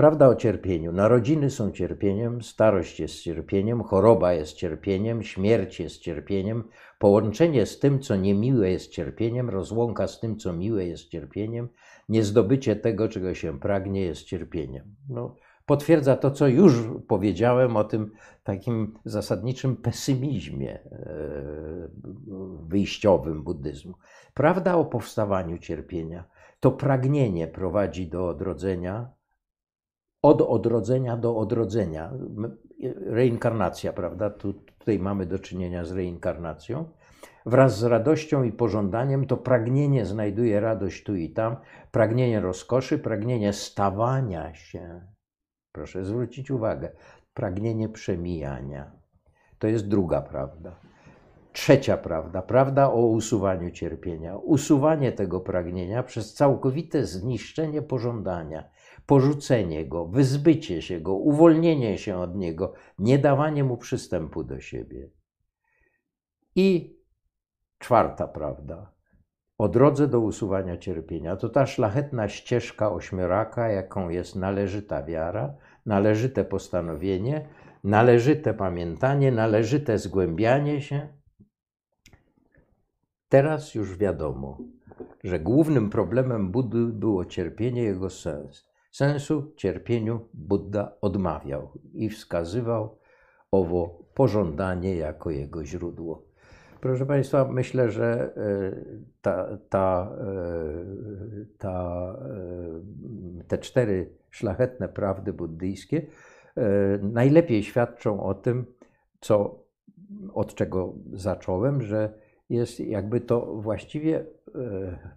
Prawda o cierpieniu. Narodziny są cierpieniem, starość jest cierpieniem, choroba jest cierpieniem, śmierć jest cierpieniem, połączenie z tym, co niemiłe jest cierpieniem, rozłąka z tym, co miłe jest cierpieniem, niezdobycie tego, czego się pragnie, jest cierpieniem. No, potwierdza to, co już powiedziałem o tym takim zasadniczym pesymizmie e, wyjściowym buddyzmu. Prawda o powstawaniu cierpienia. To pragnienie prowadzi do odrodzenia, od odrodzenia do odrodzenia. Reinkarnacja, prawda? Tu, tutaj mamy do czynienia z reinkarnacją. Wraz z radością i pożądaniem to pragnienie znajduje radość tu i tam, pragnienie rozkoszy, pragnienie stawania się. Proszę zwrócić uwagę, pragnienie przemijania. To jest druga prawda. Trzecia prawda, prawda o usuwaniu cierpienia. Usuwanie tego pragnienia przez całkowite zniszczenie pożądania porzucenie go, wyzbycie się go, uwolnienie się od niego, nie dawanie mu przystępu do siebie. I czwarta prawda. O drodze do usuwania cierpienia to ta szlachetna ścieżka ośmioraka, jaką jest należyta wiara, należyte postanowienie, należyte pamiętanie, należyte zgłębianie się. Teraz już wiadomo, że głównym problemem Buddy było cierpienie, jego sens. Sensu cierpieniu Buddha odmawiał i wskazywał owo pożądanie jako jego źródło. Proszę Państwa, myślę, że e, ta, ta, e, ta, e, te cztery szlachetne prawdy buddyjskie najlepiej świadczą o tym, co, od czego zacząłem, że jest jakby to właściwie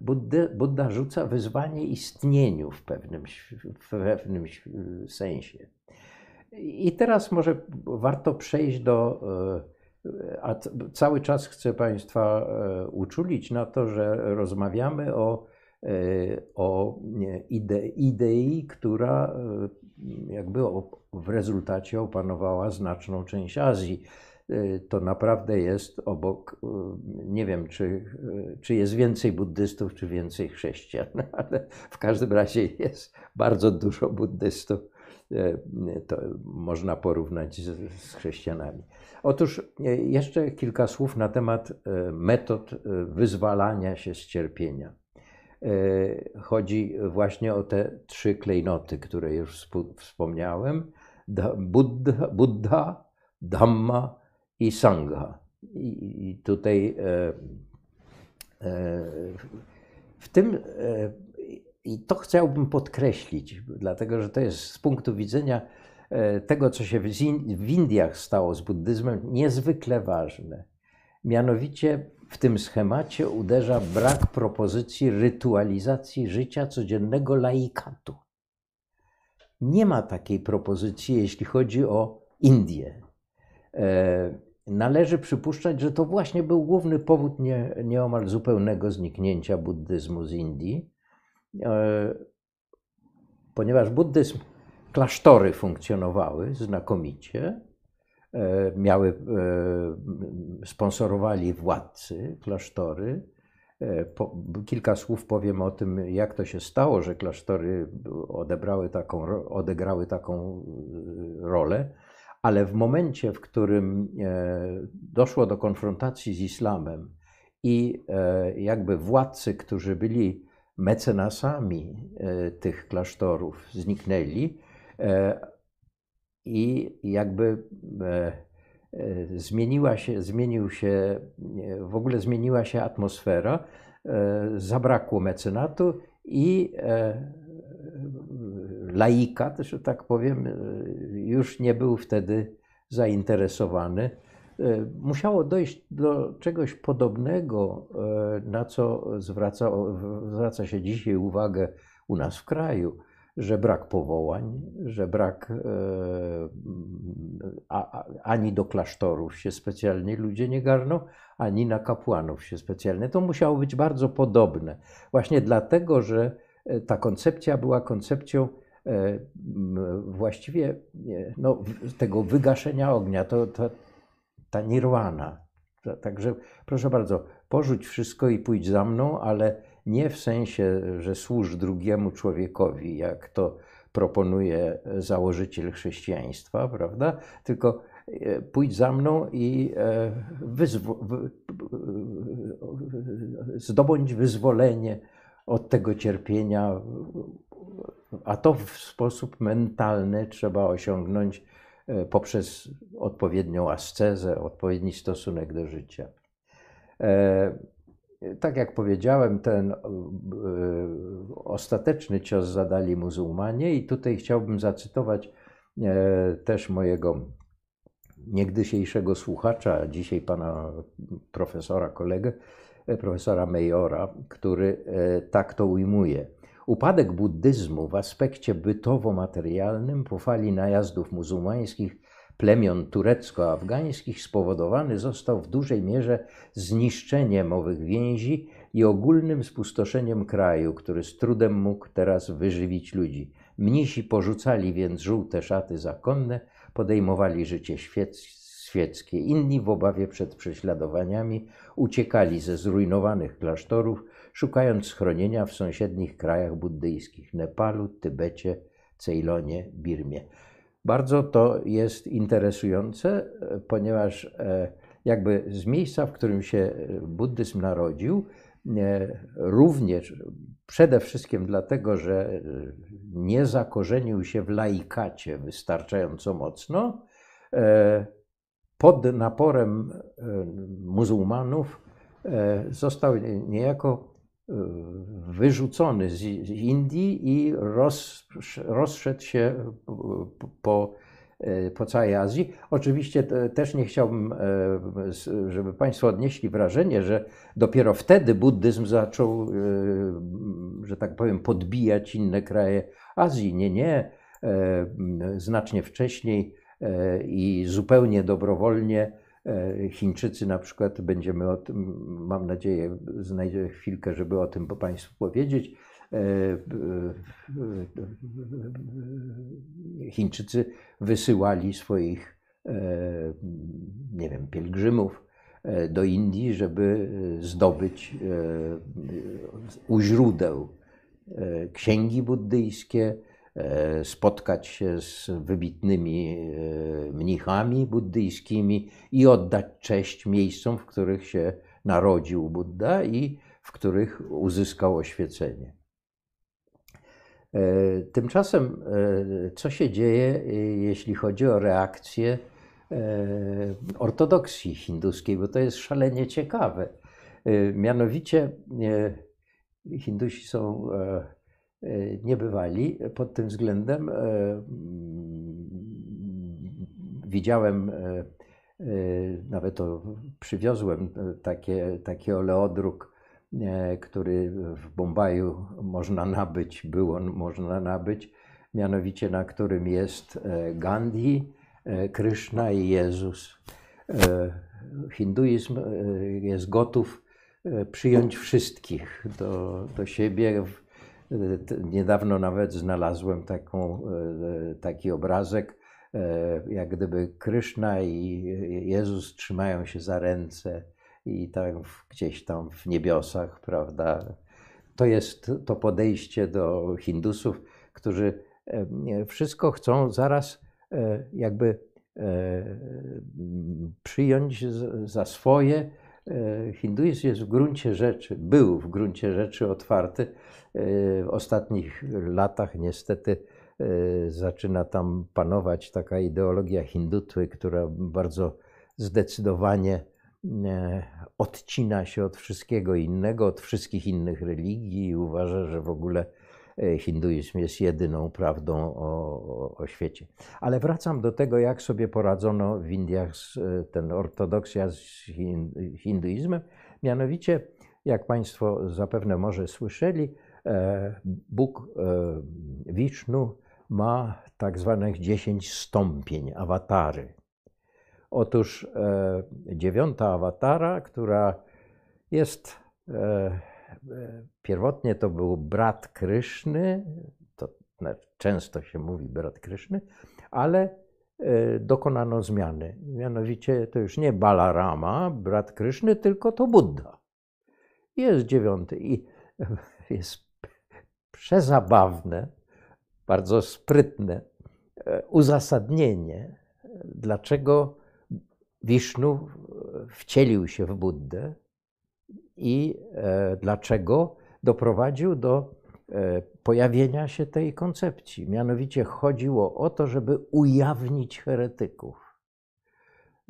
Buddy, Buddha rzuca wyzwanie istnieniu w pewnym, w pewnym sensie. I teraz może warto przejść do. A cały czas chcę Państwa e, uczulić na to, że rozmawiamy o, e, o ide, idei, która e, jakby w rezultacie opanowała znaczną część Azji. Y, to naprawdę jest obok, y, nie wiem, czy, y, czy jest więcej buddystów, czy więcej chrześcijan, ale w każdym razie jest bardzo dużo buddystów. To można porównać z, z chrześcijanami. Otóż jeszcze kilka słów na temat metod wyzwalania się z cierpienia. Chodzi właśnie o te trzy klejnoty, które już wspomniałem: Buddha, Buddha Dhamma i Sangha. I tutaj e, e, w tym, e, i to chciałbym podkreślić, dlatego że to jest z punktu widzenia tego, co się w Indiach stało z buddyzmem, niezwykle ważne. Mianowicie w tym schemacie uderza brak propozycji rytualizacji życia codziennego laikatu. Nie ma takiej propozycji, jeśli chodzi o Indię. E, należy przypuszczać, że to właśnie był główny powód nie, nieomal zupełnego zniknięcia buddyzmu z Indii, e, ponieważ buddyzm, klasztory funkcjonowały znakomicie, e, miały, sponsorowali władcy klasztory. kilka słów powiem o tym, jak to się stało, że klasztory odebrały taką, odegrały taką rolę ale w momencie, w którym e, doszło do konfrontacji z islamem i e, jakby władcy, którzy byli mecenasami e, tych klasztorów, zniknęli i jakby zmieniła się, zmienił się, w ogóle zmieniła się atmosfera, zabrakło mecenatu i laika, że tak powiem, e, już nie był wtedy zainteresowany. E, musiało dojść do czegoś podobnego, e, na co zwraca, zwraca się dzisiaj uwagę u nas w kraju. że brak powołań, że brak ani do klasztorów się specjalnie ludzie nie garną, ani na kapłanów się specjalnie. To musiało być bardzo podobne. Właśnie dlatego, że ta koncepcja była koncepcją właściwie no, tego wygaszenia ognia, to, to ta nirwana. Także proszę bardzo, porzuć wszystko i pójdź za mną, ale nie w sensie, że służ drugiemu człowiekowi, jak to proponuje założyciel chrześcijaństwa, prawda? Tylko e, pójdź za mną i e, wyzwo- zdobądź wyzwolenie od tego cierpienia, a to w sposób mentalny trzeba osiągnąć e, poprzez odpowiednią ascezę, odpowiedni stosunek do życia. Tak jak powiedziałem, ten e, ostateczny cios zadali muzułmanie, i tutaj chciałbym zacytować e, też mojego niegdysiejszego słuchacza, dzisiaj pana profesora, kolegę, e, profesora Mejora, który tak to ujmuje. Upadek buddyzmu w aspekcie bytowo-materialnym po fali najazdów muzułmańskich plemion turecko-afgańskich spowodowany został w dużej mierze zniszczeniem owych więzi i ogólnym spustoszeniem kraju, który z trudem mógł teraz wyżywić ludzi. Mnisi porzucali więc żółte szaty zakonne, podejmowali życie świeckie. Inni w obawie przed prześladowaniami uciekali ze zrujnowanych klasztorów, szukając schronienia w sąsiednich krajach buddyjskich Nepalu, Tybecie, Ceylonie, Birmie. Bardzo to jest interesujące, ponieważ e, jakby z miejsca, w którym się buddyzm narodził, e, również przede wszystkim dlatego, że nie zakorzenił się w laikacie wystarczająco mocno, e, pod naporem muzułmanów został niejako wyrzucony z Indii i roz, rozszedł się po, po całej Azji. Oczywiście też nie chciałbym, e, żeby Państwo odnieśli wrażenie, że dopiero wtedy buddyzm zaczął, e, że tak powiem, podbijać inne kraje Azji. Nie, nie. E, znacznie wcześniej i zupełnie dobrowolnie E, Chińczycy na przykład, będziemy o tym, mam nadzieję, znajdzie chwilkę, żeby o tym Państwu powiedzieć. E, e, Chińczycy wysyłali swoich, nie wiem, pielgrzymów do Indii, żeby zdobyć u źródeł księgi buddyjskie, E, spotkać się z wybitnymi e, mnichami buddyjskimi i oddać cześć miejscom, w których się narodził Buddha i w których uzyskał oświecenie. E, tymczasem, co się dzieje, jeśli chodzi o reakcję ortodoksji hinduskiej, bo to jest szalenie ciekawe. Mianowicie, Hindusi są E, nie bywali pod tym względem. E, widziałem, e, nawet to przywiozłem takie, taki oleodruk, który w Bombaju można nabyć, było można nabyć, mianowicie na którym jest Gandhi, Krishna i Jezus. Hinduizm jest gotów przyjąć wszystkich do, do siebie Niedawno nawet znalazłem taką, e, taki obrazek, e, jak gdyby Kryszna i Jezus trzymają się za ręce i tam gdzieś tam w niebiosach, prawda? To jest to podejście do Hindusów, którzy e, wszystko chcą zaraz jakby przyjąć za swoje. Hinduizm jest w gruncie rzeczy, był w gruncie rzeczy otwarty w ostatnich latach niestety e, zaczyna tam panować taka ideologia hindutwy, która bardzo zdecydowanie e, odcina się od wszystkiego innego, od wszystkich innych religii i uważa, że w ogóle e, hinduizm jest jedyną prawdą o, o, świecie. Ale wracam do tego, jak sobie poradzono w Indiach z, ten ortodoksja z hinduizmem. Mianowicie, jak Państwo zapewne może słyszeli, Bóg Wisznu ma tak zwanych 10 stąpień, awatary. Otóż dziewiąta awatara, która jest pierwotnie to był brat Kryszny, to często się mówi brat Kryszny, ale e, dokonano zmiany. Mianowicie to już nie Balarama, brat Kryszny, tylko to Buddha. Jest dziewiąty i jest przezabawne, bardzo sprytne e, uzasadnienie, dlaczego Wisznu wcielił się w Buddę i e, dlaczego doprowadził do e, pojawienia się tej koncepcji. Mianowicie chodziło o to, żeby ujawnić heretyków.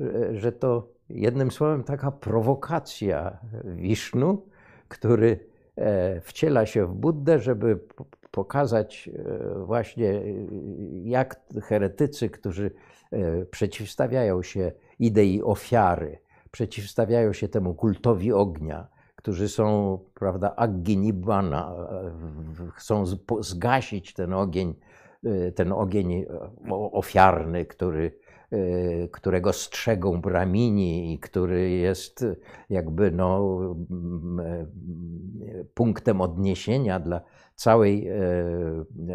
E, że to jednym słowem taka prowokacja Wisznu, który wciela się w Buddę, żeby pokazać właśnie, jak heretycy, którzy przeciwstawiają się idei ofiary, przeciwstawiają się temu kultowi ognia, którzy są, prawda, Agginibana, chcą zgasić ten ogień, e, ten ogień e, ofiarny, który, e, którego strzegą bramini i który jest jakby no, punktem odniesienia dla całej,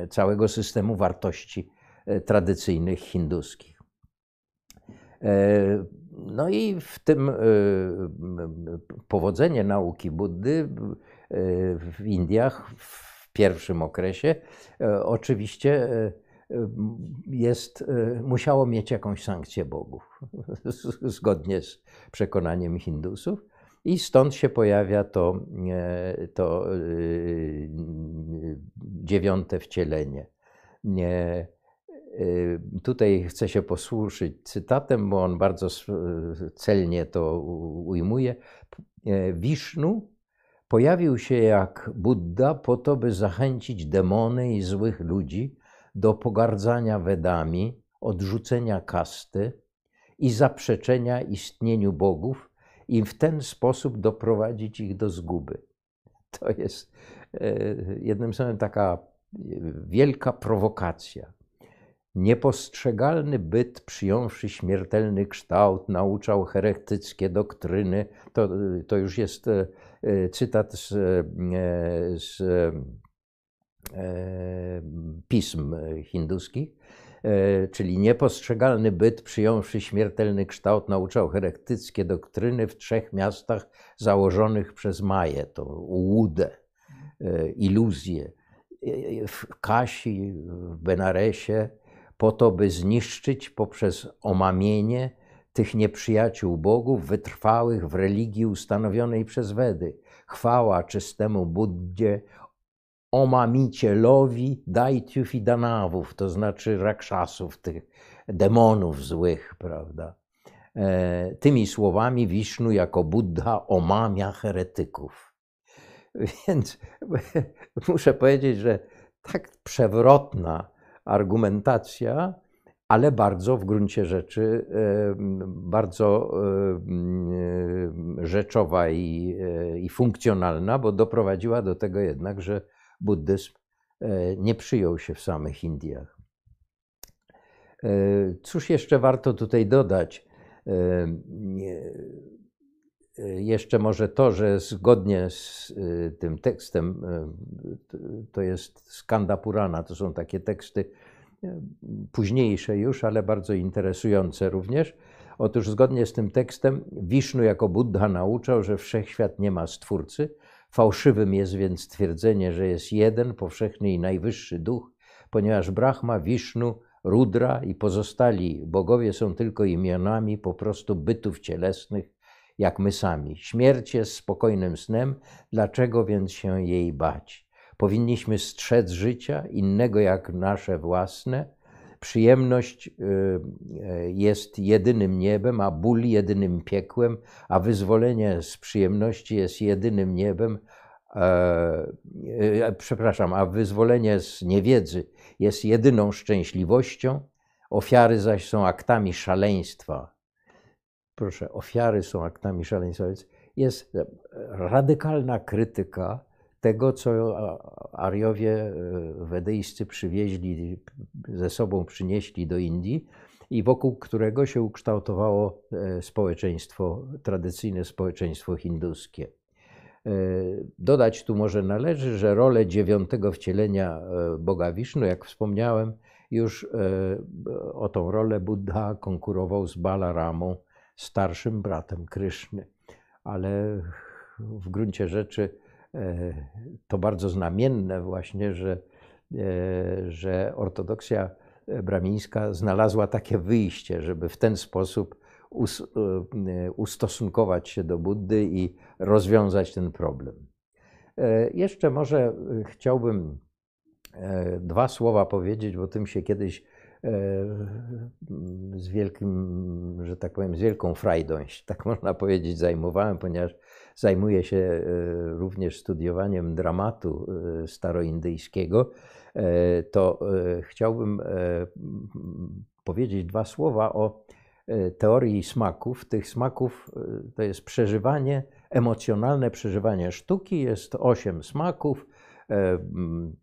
całego systemu wartości tradycyjnych hinduskich. No i w tym e, powodzenie nauki Buddy e, w Indiach w pierwszym okresie e, oczywiście jest, musiało mieć jakąś sankcję bogów, zgodnie z przekonaniem Hindusów. I stąd się pojawia to, to dziewiąte wcielenie. Y, tutaj chcę się posłużyć cytatem, bo on bardzo celnie to ujmuje. E, Wisznu pojawił się jak Buddha po to, by zachęcić demony i złych ludzi do pogardzania Wedami, odrzucenia kasty i zaprzeczenia istnieniu bogów i w ten sposób doprowadzić ich do zguby. To jest jednym słowem taka wielka prowokacja. Niepostrzegalny byt, przyjąwszy śmiertelny kształt, nauczał heretyckie doktryny. To, to już jest e, e, cytat z, e, z pism hinduskich, czyli niepostrzegalny byt, przyjąwszy śmiertelny kształt, nauczał heretyckie doktryny w trzech miastach założonych przez Maję, to łudę, iluzję, w Kasi, w Benaresie, po to, by zniszczyć poprzez omamienie tych nieprzyjaciół bogów wytrwałych w religii ustanowionej przez Wedy. Chwała czystemu Buddzie, omamicielowi dajtiów i danawów, to znaczy rakszasów, tych demonów złych, prawda. E, tymi słowami Wisznu jako Buddha omamia heretyków. Więc muszę powiedzieć, że tak przewrotna argumentacja, ale bardzo w gruncie rzeczy bardzo rzeczowa i, e, i funkcjonalna, bo doprowadziła do tego jednak, że buddyzm e, nie przyjął się w samych Indiach. E, cóż jeszcze warto tutaj dodać? Jeszcze może to, że zgodnie z y, tym tekstem, y, to jest Skanda Purana, to są takie teksty y, późniejsze już, ale bardzo interesujące również. Otóż zgodnie z tym tekstem Wisznu jako Buddha nauczał, że wszechświat nie ma stwórcy. Fałszywym jest więc twierdzenie, że jest jeden powszechny i najwyższy duch, ponieważ Brahma, Wisznu, Rudra i pozostali bogowie są tylko imionami po prostu bytów cielesnych, jak my sami. Śmierć jest spokojnym snem, dlaczego więc się jej bać? Powinniśmy strzec życia innego jak nasze własne. Przyjemność y, y, jest jedynym niebem, a ból jedynym piekłem, a wyzwolenie z przyjemności jest jedynym niebem, e, e, przepraszam, a wyzwolenie z niewiedzy jest jedyną szczęśliwością, ofiary zaś są aktami szaleństwa proszę, ofiary są aktami szaleństwa. Więc jest radykalna krytyka tego, co Ariowie wedyjscy przywieźli ze sobą, przynieśli do Indii i wokół którego się ukształtowało społeczeństwo, tradycyjne społeczeństwo hinduskie. Dodać tu może należy, że rolę dziewiątego wcielenia Boga Wisznu, jak wspomniałem, już o tą rolę Buddha konkurował z Balaramą, starszym bratem Kryszny. Ale w gruncie rzeczy e, to bardzo znamienne właśnie, że, e, że ortodoksja bramińska znalazła takie wyjście, żeby w ten sposób e, ustosunkować się do Buddy i rozwiązać ten problem. Jeszcze może chciałbym dwa słowa powiedzieć, bo tym się kiedyś z wielkim, że tak powiem, z wielką frajdą, tak można powiedzieć, zajmowałem, ponieważ zajmuję się e, również studiowaniem dramatu e, staroindyjskiego, e, to chciałbym powiedzieć dwa słowa o teorii smaków. Tych smaków to jest przeżywanie, emocjonalne przeżywanie sztuki. Jest osiem smaków,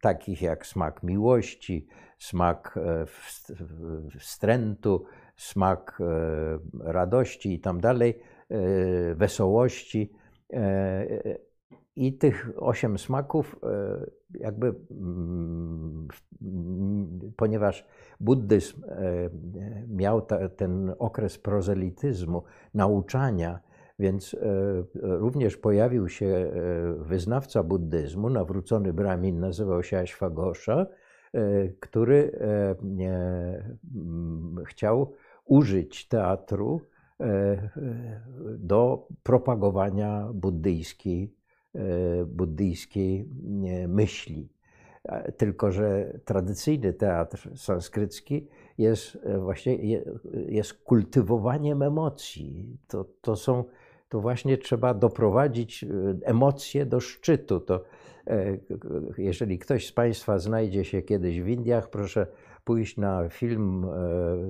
takich jak smak miłości, smak wstrętu, smak radości i tam dalej, wesołości. E, I tych osiem smaków, e, jakby, mm, ponieważ buddyzm e, miał ta, ten okres prozelityzmu, nauczania, więc również pojawił się wyznawca buddyzmu, nawrócony Brahmin, nazywał się Ashwagosha, który chciał użyć teatru E, do propagowania buddyjskiej, e, buddyjskiej myśli. Tylko, że tradycyjny teatr sanskrycki jest e, właśnie jest kultywowaniem emocji. To, to są, to właśnie trzeba doprowadzić emocje do szczytu. To, jeżeli ktoś z Państwa znajdzie się kiedyś w Indiach, proszę pójść na film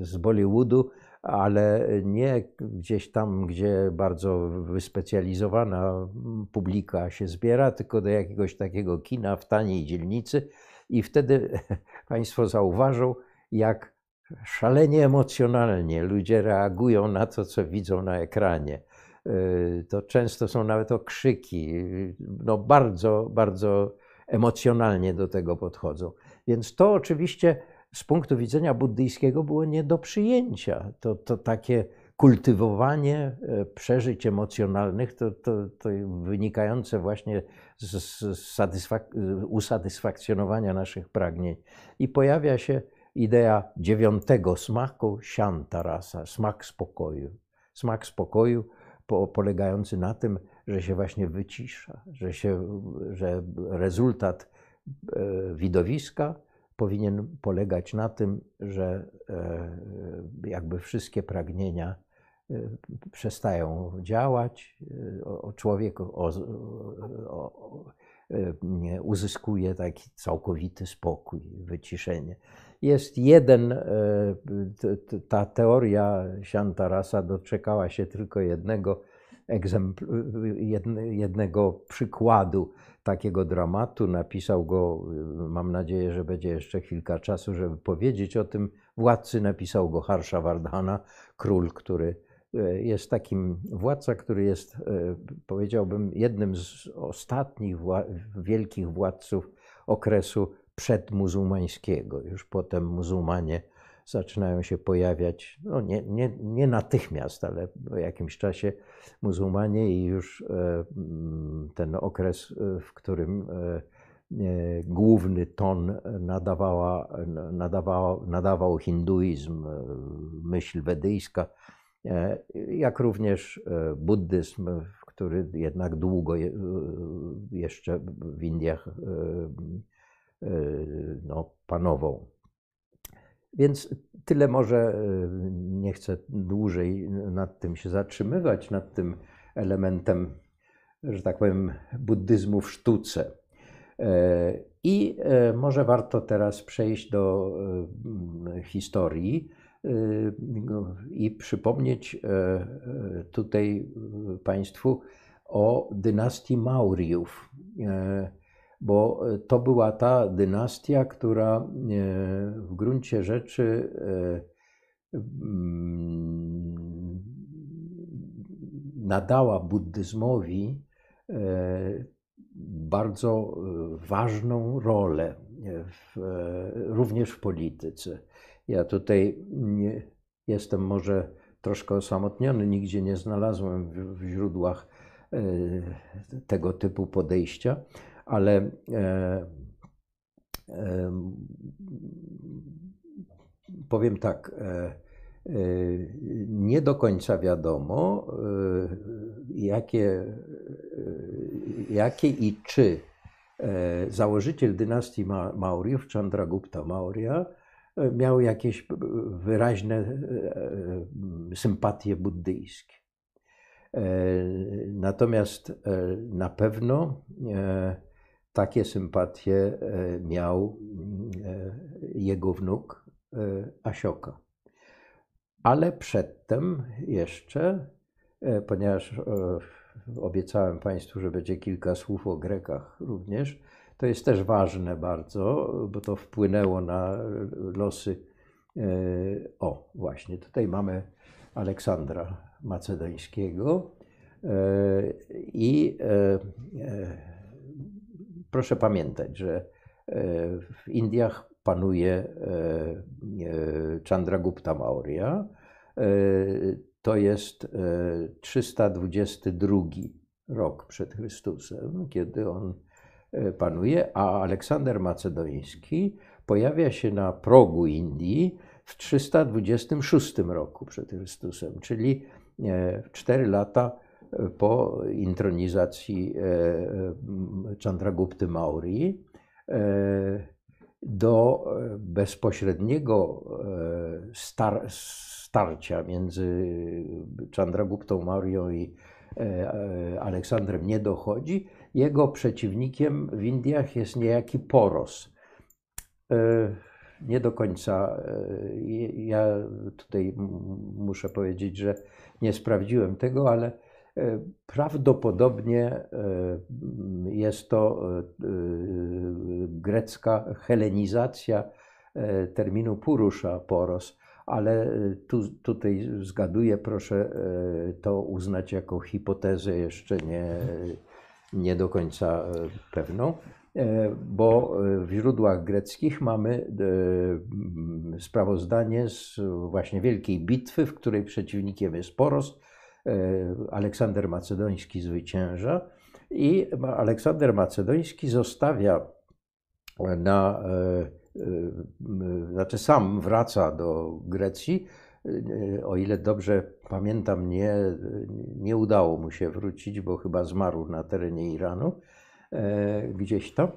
z Bollywoodu, ale nie gdzieś tam, gdzie bardzo wyspecjalizowana publika się zbiera, tylko do jakiegoś takiego kina w taniej dzielnicy i wtedy Państwo zauważą, jak szalenie emocjonalnie ludzie reagują na to, co widzą na ekranie. Y, to często są nawet okrzyki, no bardzo, bardzo emocjonalnie do tego podchodzą. Więc to oczywiście z punktu widzenia buddyjskiego było nie do przyjęcia. To, to takie kultywowanie e, przeżyć emocjonalnych, to, to, to wynikające właśnie z, z usatysfakcjonowania naszych pragnień. I pojawia się idea dziewiątego smaku, shantarasa, smak spokoju. Smak spokoju po, polegający na tym, że się właśnie wycisza, że, się, że rezultat e, widowiska powinien polegać na tym, że e, jakby wszystkie pragnienia e, przestają działać, e, człowiek uzyskuje taki całkowity spokój, wyciszenie. Jest jeden, ta teoria Shantarasa doczekała się tylko jednego, jednego przykładu takiego dramatu. Napisał go, y, mam nadzieję, że będzie jeszcze kilka czasu, żeby powiedzieć o tym. Władcy napisał go Harshavardhana, król, który y, jest takim władca, który jest, powiedziałbym, jednym z ostatnich wielkich władców okresu przedmuzułmańskiego. Już potem muzułmanie zaczynają się pojawiać, no nie, nie, nie natychmiast, ale po jakimś czasie muzułmanie i już e, mm, ten okres, e, w którym e, główny ton nadawała, nadawała, nadawał hinduizm, myśl wedyjska, jak również buddyzm, który jednak długo jeszcze w Indiach no, panował. Więc tyle może, e, nie chcę dłużej nad tym się zatrzymywać, nad tym elementem, że tak powiem, buddyzmu w sztuce. E, I e, może warto teraz przejść do historii i przypomnieć tutaj Państwu o dynastii Mauriów. Bo to była ta dynastia, która w gruncie rzeczy mm, nadała buddyzmowi bardzo ważną rolę, w, również w polityce. Ja tutaj jestem może troszkę osamotniony, nigdzie nie znalazłem w, w źródłach e, tego typu podejścia, ale e, e, powiem tak, nie do końca wiadomo, jakie, jakie i czy założyciel dynastii Maurjów, Chandragupta Maurya, miał jakieś wyraźne e, e, sympatie buddyjskie. E, natomiast na pewno takie sympatie miał jego wnuk Asioka. Ale przedtem jeszcze, ponieważ obiecałem Państwu, że będzie kilka słów o Grekach również, to jest też ważne bardzo, bo to wpłynęło na losy. E, o, właśnie, tutaj mamy Aleksandra Macedońskiego. E, I e, proszę pamiętać, że w Indiach panuje Chandragupta Maurya. To jest 322 rok przed Chrystusem, kiedy on E, panuje, a Aleksander Macedoński pojawia się na progu Indii w 326 roku przed Chrystusem, czyli e, cztery lata e, po intronizacji Chandragupty Mauryi do bezpośredniego star starcia między Chandraguptą Maurją i Aleksandrem nie dochodzi, jego przeciwnikiem w Indiach jest niejaki Poros. E, nie do końca. E, ja tutaj muszę powiedzieć, że nie sprawdziłem tego, ale e, prawdopodobnie jest to grecka helenizacja terminu Purusza Poros, ale tu, tutaj zgaduję, proszę to uznać jako hipotezę jeszcze nie nie do końca e, pewną, e, bo e, w źródłach greckich mamy sprawozdanie z właśnie wielkiej bitwy, w której przeciwnikiem jest Poros. Aleksander Macedoński zwycięża i Aleksander Macedoński zostawia na, znaczy sam wraca do Grecji, o ile dobrze pamiętam, nie, nie udało mu się wrócić, bo chyba zmarł na terenie Iranu, e, gdzieś tam.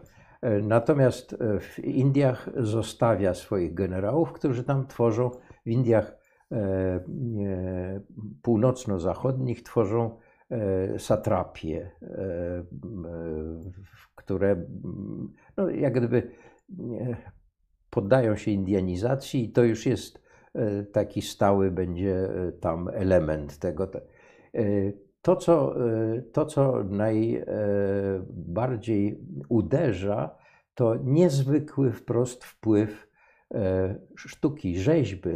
E, natomiast w Indiach zostawia swoich generałów, którzy tam tworzą, w Indiach e, północno-zachodnich tworzą satrapie, które no, jak gdyby poddają się indianizacji i to już jest E, taki stały będzie e, tam element tego. E, to, co, to, co najbardziej uderza, to niezwykły wprost wpływ sztuki, rzeźby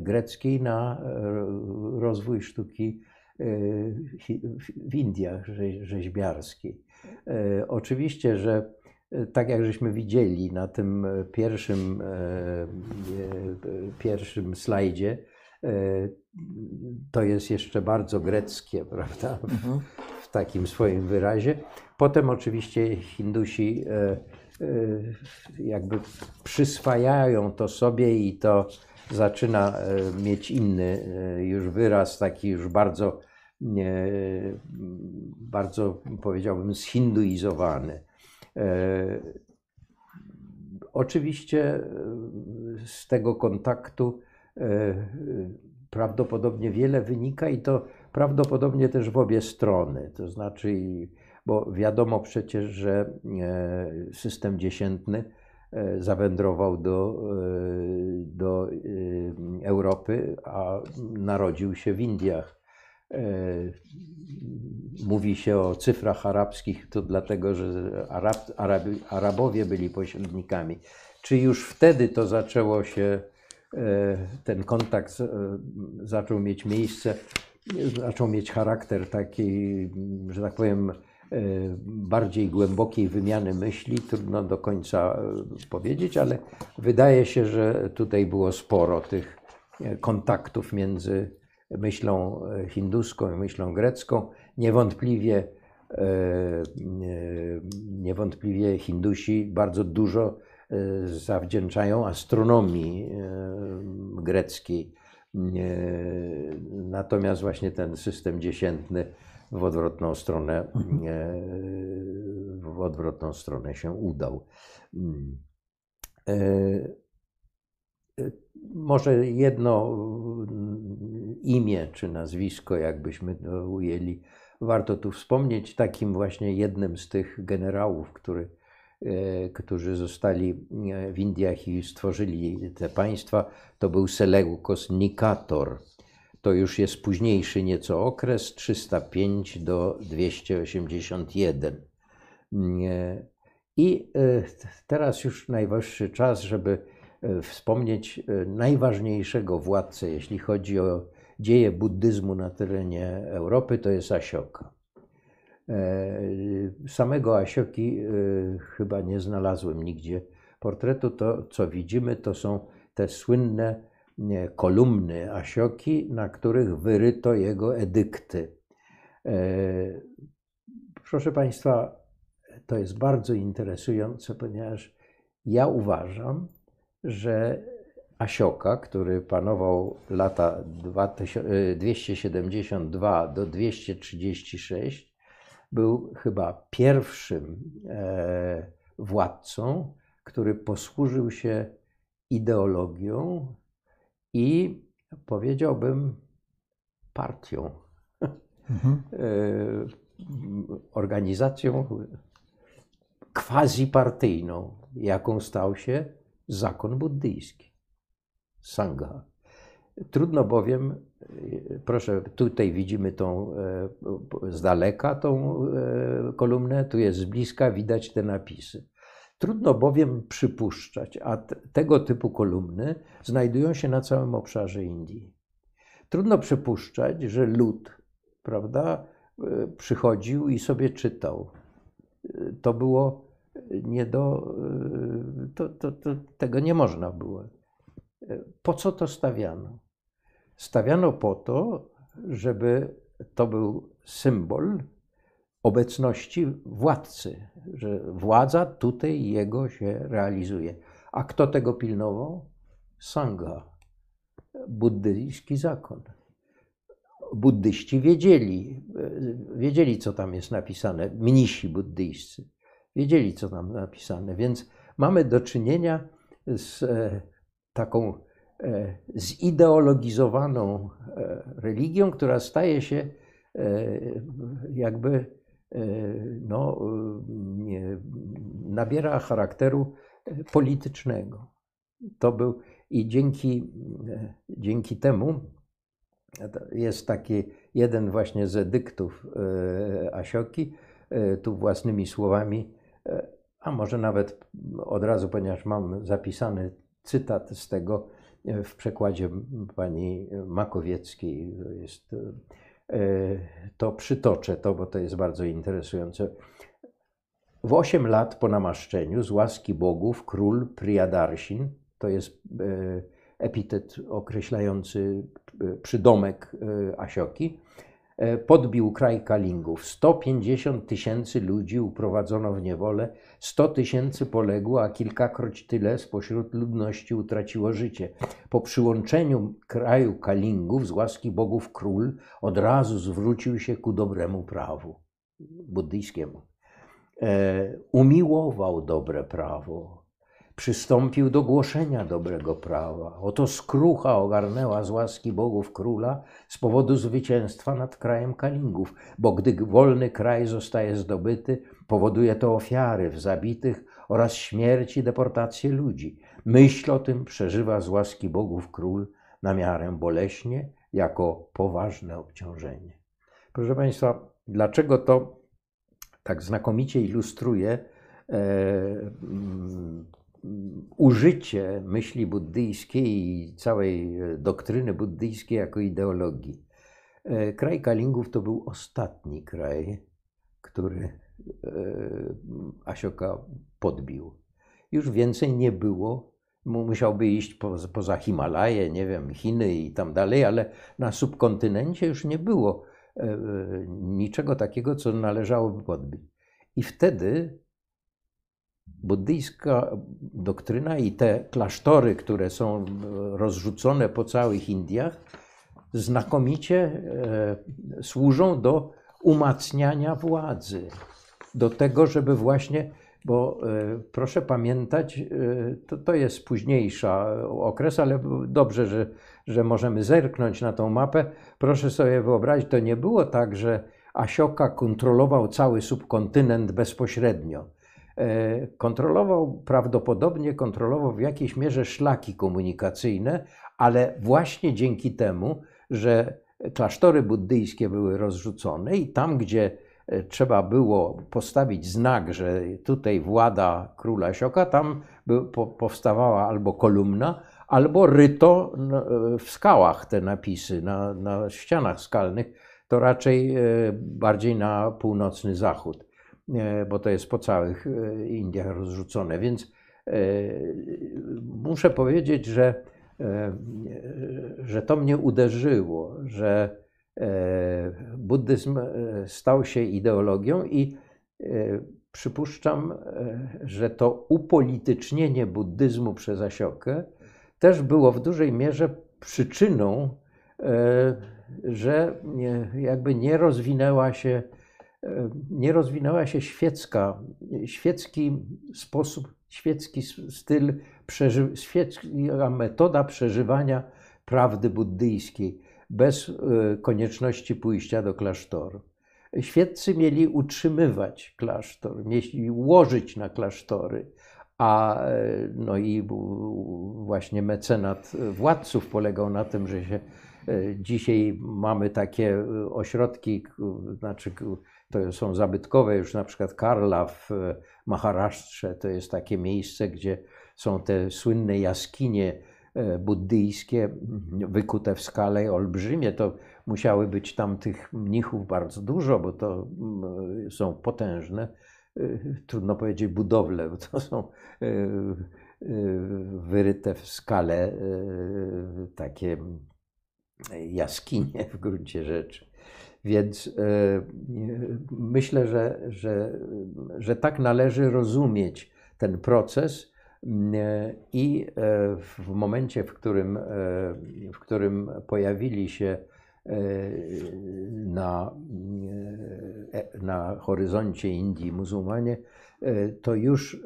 greckiej na rozwój sztuki w Indiach rzeźbiarskiej. Oczywiście, że tak jak żeśmy widzieli na tym e, pierwszym, e, e, pierwszym slajdzie, to jest jeszcze bardzo greckie, prawda, mhm. w takim swoim wyrazie. Potem oczywiście Hindusi jakby przyswajają to sobie i to zaczyna mieć inny już wyraz, taki już bardzo, bardzo powiedziałbym zhinduizowany. Oczywiście z tego kontaktu prawdopodobnie wiele wynika i to prawdopodobnie też w obie strony. To znaczy, bo wiadomo przecież, że system dziesiętny zawędrował do, do Europy, a narodził się w Indiach. mówi się o cyfrach arabskich, to dlatego, że Arab, Arabi, Arabowie byli pośrednikami. Czy już wtedy to zaczęło się, ten kontakt zaczął mieć miejsce, zaczął mieć charakter takiej, że tak powiem, bardziej głębokiej wymiany myśli, trudno do końca powiedzieć, ale wydaje się, że tutaj było sporo tych kontaktów między myślą hinduską i myślą grecką. Niewątpliwie, niewątpliwie Hindusi bardzo dużo zawdzięczają astronomii greckiej. Natomiast właśnie ten system dziesiętny w odwrotną stronę, w odwrotną stronę się udał. Może jedno imię czy nazwisko, jakbyśmy to ujęli, warto tu wspomnieć. Takim właśnie jednym z tych generałów, który, którzy zostali w Indiach i stworzyli te państwa, to był Seleukos Nikator. To już jest późniejszy nieco okres, 305 do 281. I teraz już najwyższy czas, żeby wspomnieć najważniejszego władcę, jeśli chodzi o dzieje buddyzmu na terenie Europy, to jest Asioka. Samego Asioki chyba nie znalazłem nigdzie portretu. To, co widzimy, to są te słynne kolumny Asioki, na których wyryto jego edykty. Proszę Państwa, to jest bardzo interesujące, ponieważ ja uważam, że Asioka, który panował lata 272 do 236, był chyba pierwszym władcą, który posłużył się ideologią i powiedziałbym partią, mhm. organizacją quasi-partyjną, jaką stał się zakon buddyjski, Sangha. Trudno bowiem, proszę, tutaj widzimy tą z daleka tą kolumnę, tu jest z bliska, widać te napisy. Trudno bowiem przypuszczać, a tego typu kolumny znajdują się na całym obszarze Indii. Trudno przypuszczać, że lud, prawda, przychodził i sobie czytał. To było nie do. To, to, to, tego nie można było. Po co to stawiano? Stawiano po to, żeby to był symbol obecności władcy, że władza tutaj jego się realizuje. A kto tego pilnował? Sangha, buddyjski zakon. Buddyści wiedzieli, wiedzieli, co tam jest napisane, mnisi buddyjscy wiedzieli, co tam napisane, więc mamy do czynienia z e, taką e, zideologizowaną e, religią, która staje się jakby no, nabiera charakteru politycznego. To był i dzięki, dzięki temu jest taki jeden właśnie z edyktów Asioki, tu własnymi słowami, a może nawet od razu, ponieważ mam zapisany cytat z tego w przekładzie pani Makowieckiej, jest E, to przytoczę to, bo to jest bardzo interesujące. W 8 lat po namaszczeniu z łaski bogów król Priyadarsin, to jest e, epitet określający e, przydomek Asioki, E, podbił kraj Kalingów. 150 tysięcy ludzi uprowadzono w niewolę, 100 tysięcy poległo, a kilkakroć tyle spośród ludności utraciło życie. Po przyłączeniu kraju Kalingów z łaski bogów król od razu zwrócił się ku dobremu prawu buddyjskiemu. E, umiłował dobre prawo, przystąpił do głoszenia dobrego prawa. Oto skrucha ogarnęła z łaski bogów króla z powodu zwycięstwa nad krajem Kalingów, bo gdy wolny kraj zostaje zdobyty, powoduje to ofiary w zabitych oraz śmierć i deportację ludzi. Myśl o tym przeżywa z łaski bogów król na miarę boleśnie, jako poważne obciążenie. Proszę Państwa, dlaczego to tak znakomicie ilustruje e, użycie myśli buddyjskiej i całej doktryny buddyjskiej jako ideologii? E, kraj Kalingów to był ostatni kraj, który e, Asioka podbił. Już więcej nie było. Musiałby iść poza, Himalaje, nie wiem, Chiny i tam dalej, ale na subkontynencie już nie było e, niczego takiego, co należałoby podbić. I wtedy buddyjska doktryna i te klasztory, które są rozrzucone po całych Indiach, znakomicie e, służą do umacniania władzy, do tego, żeby właśnie, bo e, proszę pamiętać, e, to, to jest późniejsza okres, ale dobrze, że, że możemy zerknąć na tą mapę. Proszę sobie wyobrazić, to nie było tak, że Asioka kontrolował cały subkontynent bezpośrednio. Kontrolował, prawdopodobnie kontrolował w jakiejś mierze szlaki komunikacyjne, ale właśnie dzięki temu, że klasztory buddyjskie były rozrzucone i tam, gdzie e, trzeba było postawić znak, że tutaj włada króla Sioka, tam powstawała albo kolumna, albo ryto e, w skałach te napisy, na, na ścianach skalnych, to raczej e, bardziej na północny zachód, bo to jest po całych Indiach rozrzucone. Więc muszę powiedzieć, że E, że to mnie uderzyło, że e, buddyzm e, stał się ideologią i przypuszczam, że to upolitycznienie buddyzmu przez Asiokę też było w dużej mierze przyczyną, że jakby nie rozwinęła się, nie rozwinęła się świecka, świecki sposób, świecki styl przeży, świecka metoda przeżywania prawdy buddyjskiej bez e, konieczności pójścia do klasztoru. Świeccy mieli utrzymywać klasztor, mieli łożyć na klasztory, a e, no i właśnie mecenat władców polegał na tym, że się e, dzisiaj mamy takie ośrodki, znaczy to są zabytkowe, już na przykład Karla w Maharashtrze to jest takie miejsce, gdzie są te słynne jaskinie e, buddyjskie, wykute w skale olbrzymie, to musiały być tam tych mnichów bardzo dużo, bo to są potężne, e, trudno powiedzieć budowle, bo to są e, wyryte w skale takie jaskinie w gruncie rzeczy. Więc myślę, że, że, że tak należy rozumieć ten proces i e, w momencie, w którym, e, w którym pojawili się e, na, na horyzoncie Indii muzułmanie, to już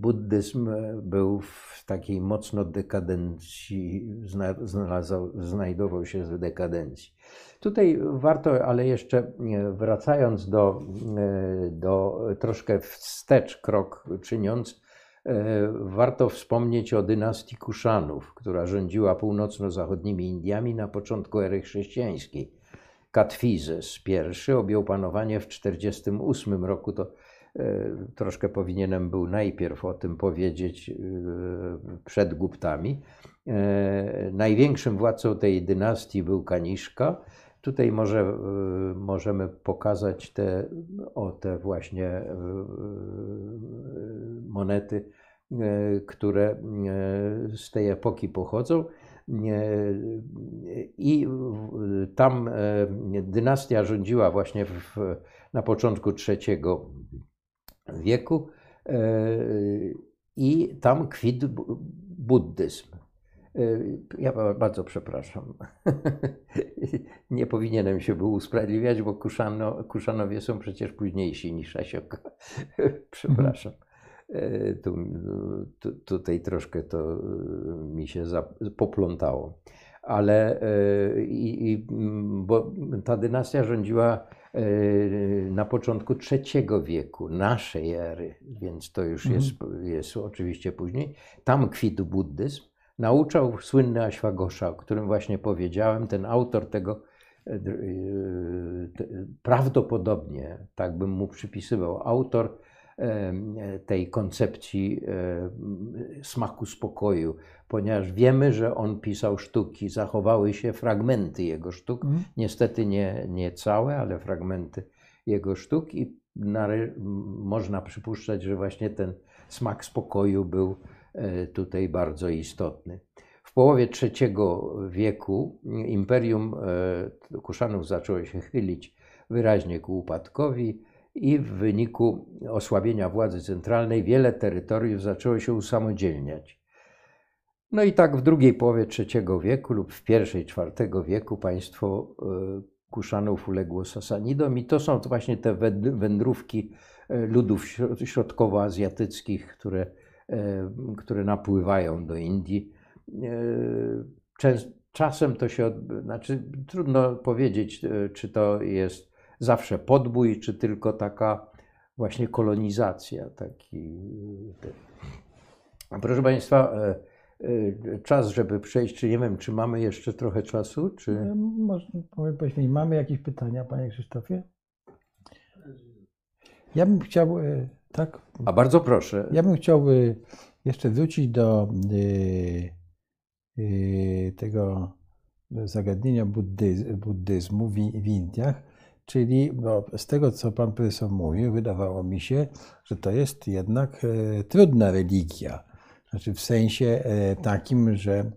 buddyzm był w takiej mocno dekadencji, znajdował się w dekadencji. Tutaj warto, ale jeszcze wracając do, do troszkę wstecz krok czyniąc, e, warto wspomnieć o dynastii Kuszanów, która rządziła północno-zachodnimi Indiami na początku ery chrześcijańskiej. Katfizes I objął panowanie w 1948 roku. To e, troszkę powinienem był najpierw o tym powiedzieć e, przed Guptami. Największym władcą tej dynastii był Kaniszka, Tutaj może, możemy pokazać te, o te właśnie monety, które z tej epoki pochodzą. I tam dynastia rządziła właśnie w, na początku III wieku i tam kwit buddyzm. Y, ja bardzo przepraszam. Nie powinienem się był usprawiedliwiać, bo Kuszano, Kuszanowie są przecież późniejsi niż Asioka. przepraszam. Y, tu, tu, tutaj troszkę to mi się poplątało. Ale i, i, bo ta dynastia rządziła na początku III wieku naszej ery, więc to już jest, mhm. jest oczywiście później. Tam kwitł buddyzm nauczał słynny Aśwagosza, o którym właśnie powiedziałem, ten autor tego, prawdopodobnie, tak bym mu przypisywał, autor tej koncepcji smaku spokoju, ponieważ wiemy, że on pisał sztuki, zachowały się fragmenty jego sztuk, mm. niestety nie, nie całe, ale fragmenty jego sztuk i można przypuszczać, że właśnie ten smak spokoju był e, tutaj bardzo istotny. W połowie III wieku imperium e, Kuszanów zaczęło się chylić wyraźnie ku upadkowi i w wyniku osłabienia władzy centralnej wiele terytoriów zaczęło się usamodzielniać. No i tak w drugiej połowie III wieku lub w pierwszej IV wieku państwo e, Kuszanów uległo Sasanidom i to są to właśnie te wędrówki e, ludów środkowoazjatyckich, które, e, które napływają do Indii. Czasem to się, znaczy trudno powiedzieć, czy to jest zawsze podbój, czy tylko taka właśnie kolonizacja. Taki. Proszę Państwa, czas, żeby przejść, czy nie wiem, czy mamy jeszcze trochę czasu, czy... E, może powiem, mamy jakieś pytania, Panie Krzysztofie? Ja bym chciał, e, tak? A bardzo proszę. Ja bym chciał e, jeszcze wrócić do tego zagadnienia buddyzmu w, w Indiach, czyli z tego, co Pan Profesor mówił, wydawało mi się, że to jest jednak trudna religia znaczy w sensie e, takim, że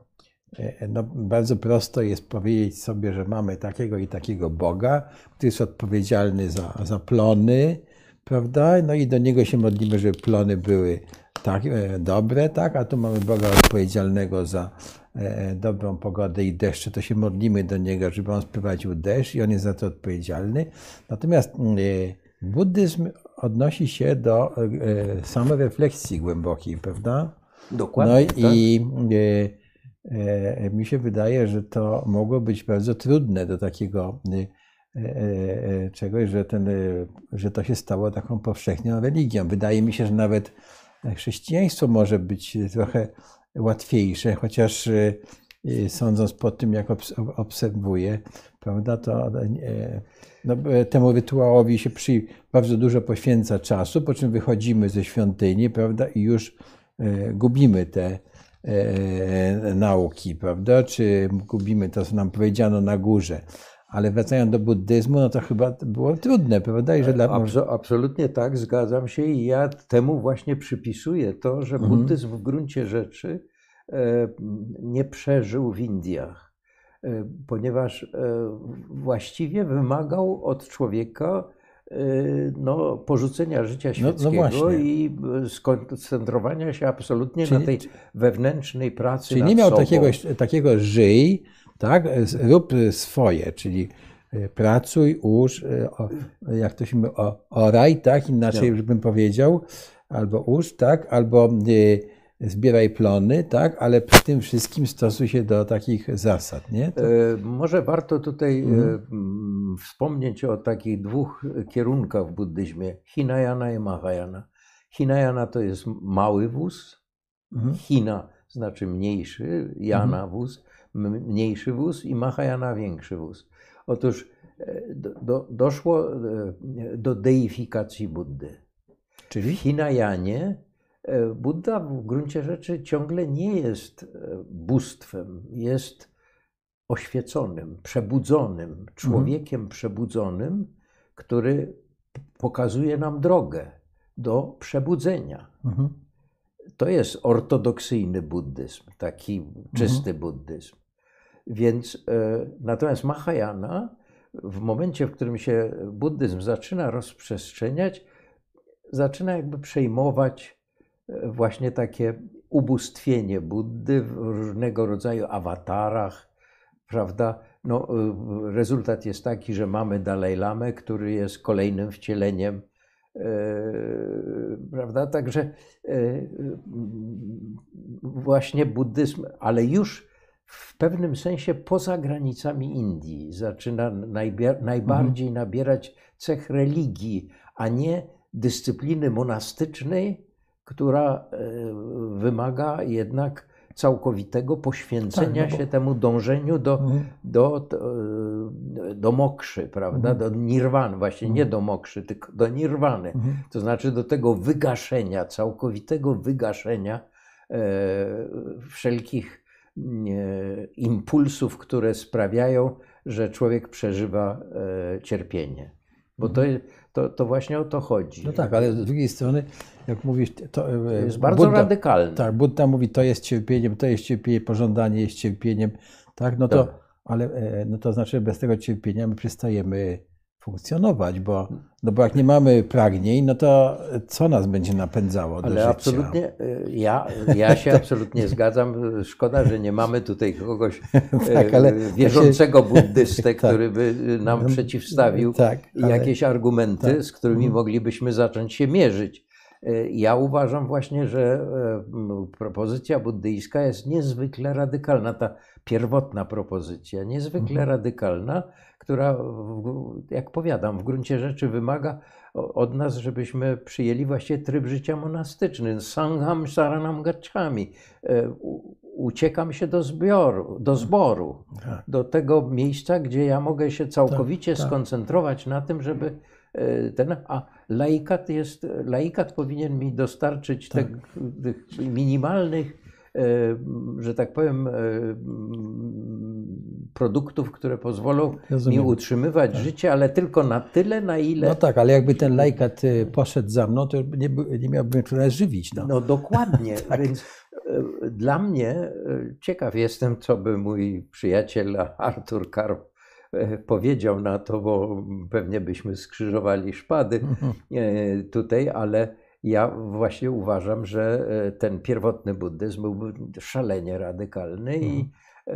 e, no, bardzo prosto jest powiedzieć sobie, że mamy takiego i takiego Boga, który jest odpowiedzialny za, za plony, prawda? No i do niego się modlimy, żeby plony były tak, e, dobre, tak? A tu mamy Boga odpowiedzialnego za dobrą pogodę i deszcze, to się modlimy do niego, żeby on sprowadził deszcz i on jest za to odpowiedzialny. Natomiast buddyzm odnosi się do samorefleksji głębokiej, prawda? Dokładnie. No tak? i e, e, mi się wydaje, że to mogło być bardzo trudne do takiego e, e, e czegoś, że, ten, e, że to się stało taką powszechną religią. Wydaje mi się, że nawet chrześcijaństwo może być trochę łatwiejsze, chociaż sądząc po tym, jak obserwuję, prawda, to no, temu rytuałowi się przy, bardzo dużo poświęca czasu, po czym wychodzimy ze świątyni, prawda, i już gubimy te e, nauki, prawda? Czy gubimy to, co nam powiedziano na górze. Ale wracając do buddyzmu, no to chyba było trudne, prawda? I że dla... absolutnie tak, zgadzam się i ja temu właśnie przypisuję to, że mhm. buddyzm w gruncie rzeczy e, nie przeżył w Indiach, ponieważ właściwie wymagał od człowieka no, porzucenia życia świeckiego no, no i skoncentrowania się absolutnie czyli, na tej wewnętrznej pracy. Czyli nie miał takiego, takiego żyj, tak? rób swoje, czyli y, pracuj, uż, y, jak to się mówi, oraj, tak? Inaczej no. bym powiedział, albo uż, tak? Albo zbieraj plony, tak, ale przy tym wszystkim stosuj się do takich zasad, nie? To... E, może warto tutaj e, mhm. wspomnieć o takich dwóch kierunkach w buddyzmie, Hinayana i Mahayana. Hinayana to jest mały wóz, mhm. Hina znaczy mniejszy, Jana mhm. wóz, mniejszy wóz i Mahayana większy wóz. Otóż e, do, do, doszło do deifikacji Buddy. Czyli w Hinayanie E, Buddha w gruncie rzeczy ciągle nie jest e, bóstwem, jest oświeconym, przebudzonym, człowiekiem mhm. przebudzonym, który pokazuje nam drogę do przebudzenia. Mhm. To jest ortodoksyjny buddyzm, taki czysty mhm. buddyzm. Więc e, natomiast Mahayana, w momencie, w którym się buddyzm zaczyna rozprzestrzeniać, zaczyna jakby przejmować właśnie takie ubóstwienie Buddy w różnego rodzaju awatarach, prawda? No, rezultat jest taki, że mamy Dalaj Lamę, który jest kolejnym wcieleniem, e, prawda? Także e, właśnie buddyzm, ale już w pewnym sensie poza granicami Indii zaczyna najbardziej mhm. nabierać cech religii, a nie dyscypliny monastycznej, która e, wymaga jednak całkowitego poświęcenia Tak, no bo- się temu dążeniu do, Mhm. do, do, do mokrzy, prawda? Mhm. Do nirwany, właśnie nie do mokrzy, tylko do nirwany. Mhm. To znaczy do tego wygaszenia, całkowitego wygaszenia e, wszelkich e, impulsów, które sprawiają, że człowiek przeżywa e, cierpienie. Bo to, to, to właśnie o to chodzi. No tak, ale z drugiej strony, jak mówisz, to, To e, jest bardzo Budda- radykalne. Tak, Buddha mówi, to jest cierpieniem, to jest cierpienie, pożądanie jest cierpieniem, tak, no to, Tak. ale e, no to znaczy bez tego cierpienia my przestajemy funkcjonować, bo, no bo jak nie mamy pragnień, no to co nas będzie napędzało do Ale życia? absolutnie, y, ja, ja się absolutnie zgadzam. Szkoda, że nie mamy tutaj kogoś Tak, y, ale wierzącego buddystę, Tak. który by nam No, przeciwstawił tak, ale- jakieś argumenty, tak. z którymi Mhm. moglibyśmy zacząć się mierzyć. Y, Ja uważam właśnie, że y, propozycja buddyjska jest niezwykle radykalna. Ta pierwotna propozycja, niezwykle Mhm. radykalna, która, jak powiadam, w gruncie rzeczy wymaga od nas, żebyśmy przyjęli właściwie tryb życia monastyczny. Sangham saranam gacchami. E, Uciekam się do zbioru, do zboru, Tak. do tego miejsca, gdzie ja mogę się całkowicie tak. skoncentrować na tym, żeby e, ten, a laikat jest, laikat powinien mi dostarczyć Tak. tych, minimalnych, że tak powiem, e, produktów, które pozwolą mi Rozumiem. utrzymywać życie, ale tylko na tyle, na ile. No tak, ale jakby ten lajkat y, poszedł za mną, to nie, nie miałbym czego żywić. No. No dokładnie, Tak. więc e, dla mnie e, ciekaw jestem, co by mój przyjaciel Artur Karp e, powiedział na to, bo pewnie byśmy skrzyżowali szpady Mhm. e, tutaj, ale ja właśnie uważam, że e, ten pierwotny buddyzm byłby szalenie radykalny i, e,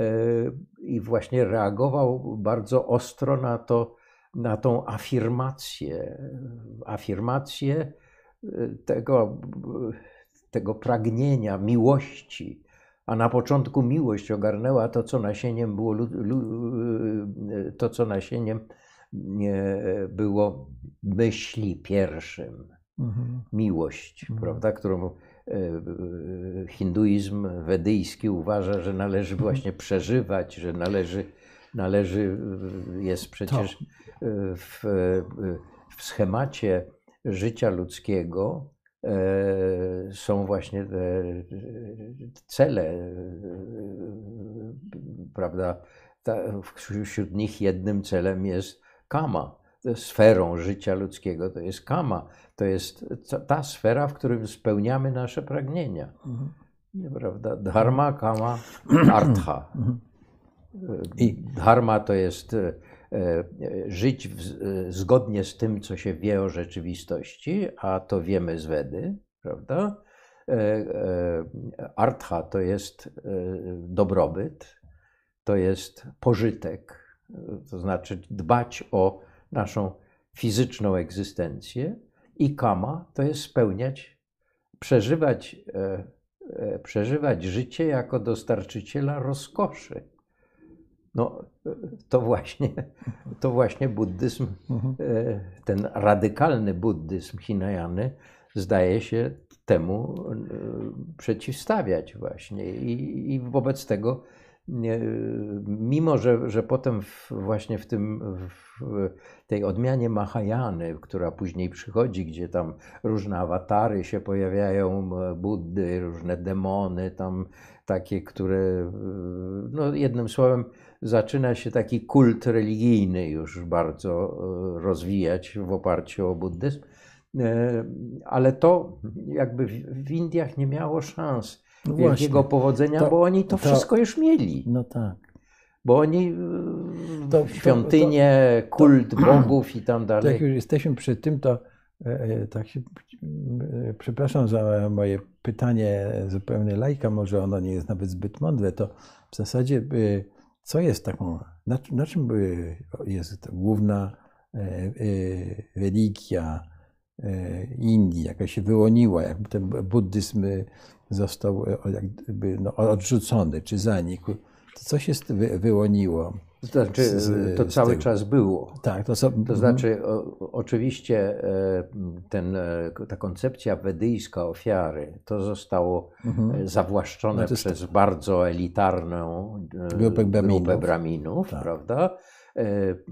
i właśnie reagował bardzo ostro na to, na tą afirmację, afirmację e, tego, tego pragnienia, miłości. A na początku miłość ogarnęła to, co nasieniem było, to, co nasieniem nie było myśli pierwszym Mhm. miłość, Mhm. prawda, którą e, e, hinduizm wedyjski uważa, że należy Mhm. właśnie przeżywać, że należy, należy e, jest przecież w, w schemacie życia ludzkiego są właśnie te cele, prawda, wśród nich jednym celem jest kama, sferą życia ludzkiego to jest kama, to jest ta- sfera, w którym spełniamy nasze pragnienia. Mhm. Prawda? Dharma, kama, artha. Mhm. I dharma to jest e, e, żyć w, e, zgodnie z tym, co się wie o rzeczywistości, a to wiemy z Wedy, prawda? Artha to jest dobrobyt, to jest pożytek, to znaczy dbać o naszą fizyczną egzystencję i kama to jest spełniać, przeżywać, e, e, przeżywać życie jako dostarczyciela rozkoszy. No, to właśnie, to właśnie buddyzm, Mhm. e, ten radykalny buddyzm Hinayany zdaje się temu e, przeciwstawiać właśnie i, i wobec tego mimo, że, że potem w, właśnie w tym w tej odmianie Mahajany, która później przychodzi, gdzie tam różne awatary się pojawiają, Buddy, różne demony, tam takie, które, no jednym słowem, zaczyna się taki kult religijny już bardzo e, rozwijać w oparciu o buddyzm. E, Ale to jakby w Indiach nie miało szans No wielkiego powodzenia, To- bo oni to, to- wszystko już mieli. No tak. Bo oni To- to, świątynie, kult bogów i tam dalej. jak już jesteśmy przy tym, to e, e, tak się, e, przepraszam za moje pytanie zupełnie lajka, może ono nie jest nawet zbyt mądre, to w zasadzie co jest taką, na, na czym jest główna religia Indii, jaka się wyłoniła, jakby ten buddyzm został e, jakby no, odrzucony czy zanikł. co się wy, wyłoniło? To znaczy, to cały tego. czas było. Tak, to, to znaczy, o, oczywiście e, ten, e, ta koncepcja wedyjska ofiary, to zostało mhm. zawłaszczone no przez bardzo elitarną grupę braminów, grupę braminów tak. prawda?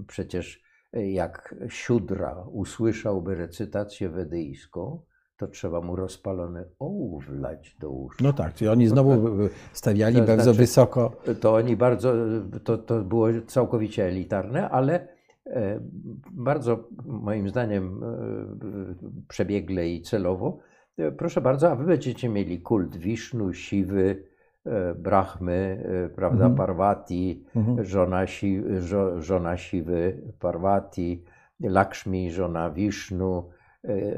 Przecież jak Siudra usłyszałby recytację wedyjską, to trzeba mu rozpalony ołów wlać do łóżka. No tak, czyli oni znowu stawiali to bardzo znaczy, wysoko. To oni bardzo, to, to było całkowicie elitarne, ale e, bardzo moim zdaniem e, przebiegle i celowo. E, proszę bardzo, a wy będziecie mieli kult Wisznu, Siwy, Brahmy, prawda, mhm. Parvati, mhm. Żona, si, żona Siwy, Parvati, Lakshmi, żona Wisznu,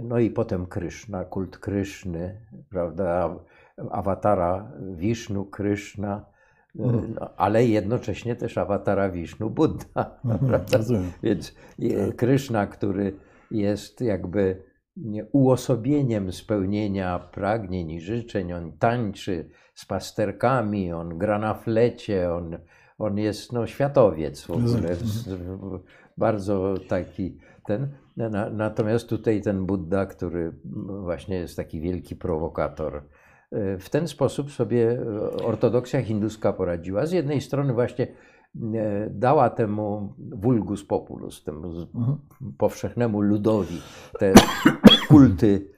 no i potem Kryszna, kult Kryszny, prawda, awatara Wisznu, Kryszna, e, mm. no, ale jednocześnie też awatara Wisznu, Buddha. Mm, Więc tak. Kryszna, który jest jakby uosobieniem spełnienia pragnień i życzeń, on tańczy z pasterkami, on gra na flecie, on, on jest no, światowiec w ogóle, bardzo taki ten. Natomiast tutaj ten Buddha, który właśnie jest taki wielki prowokator, e, w ten sposób sobie ortodoksja hinduska poradziła. Z jednej strony właśnie e, dała temu vulgus populus, temu mhm. powszechnemu ludowi te kulty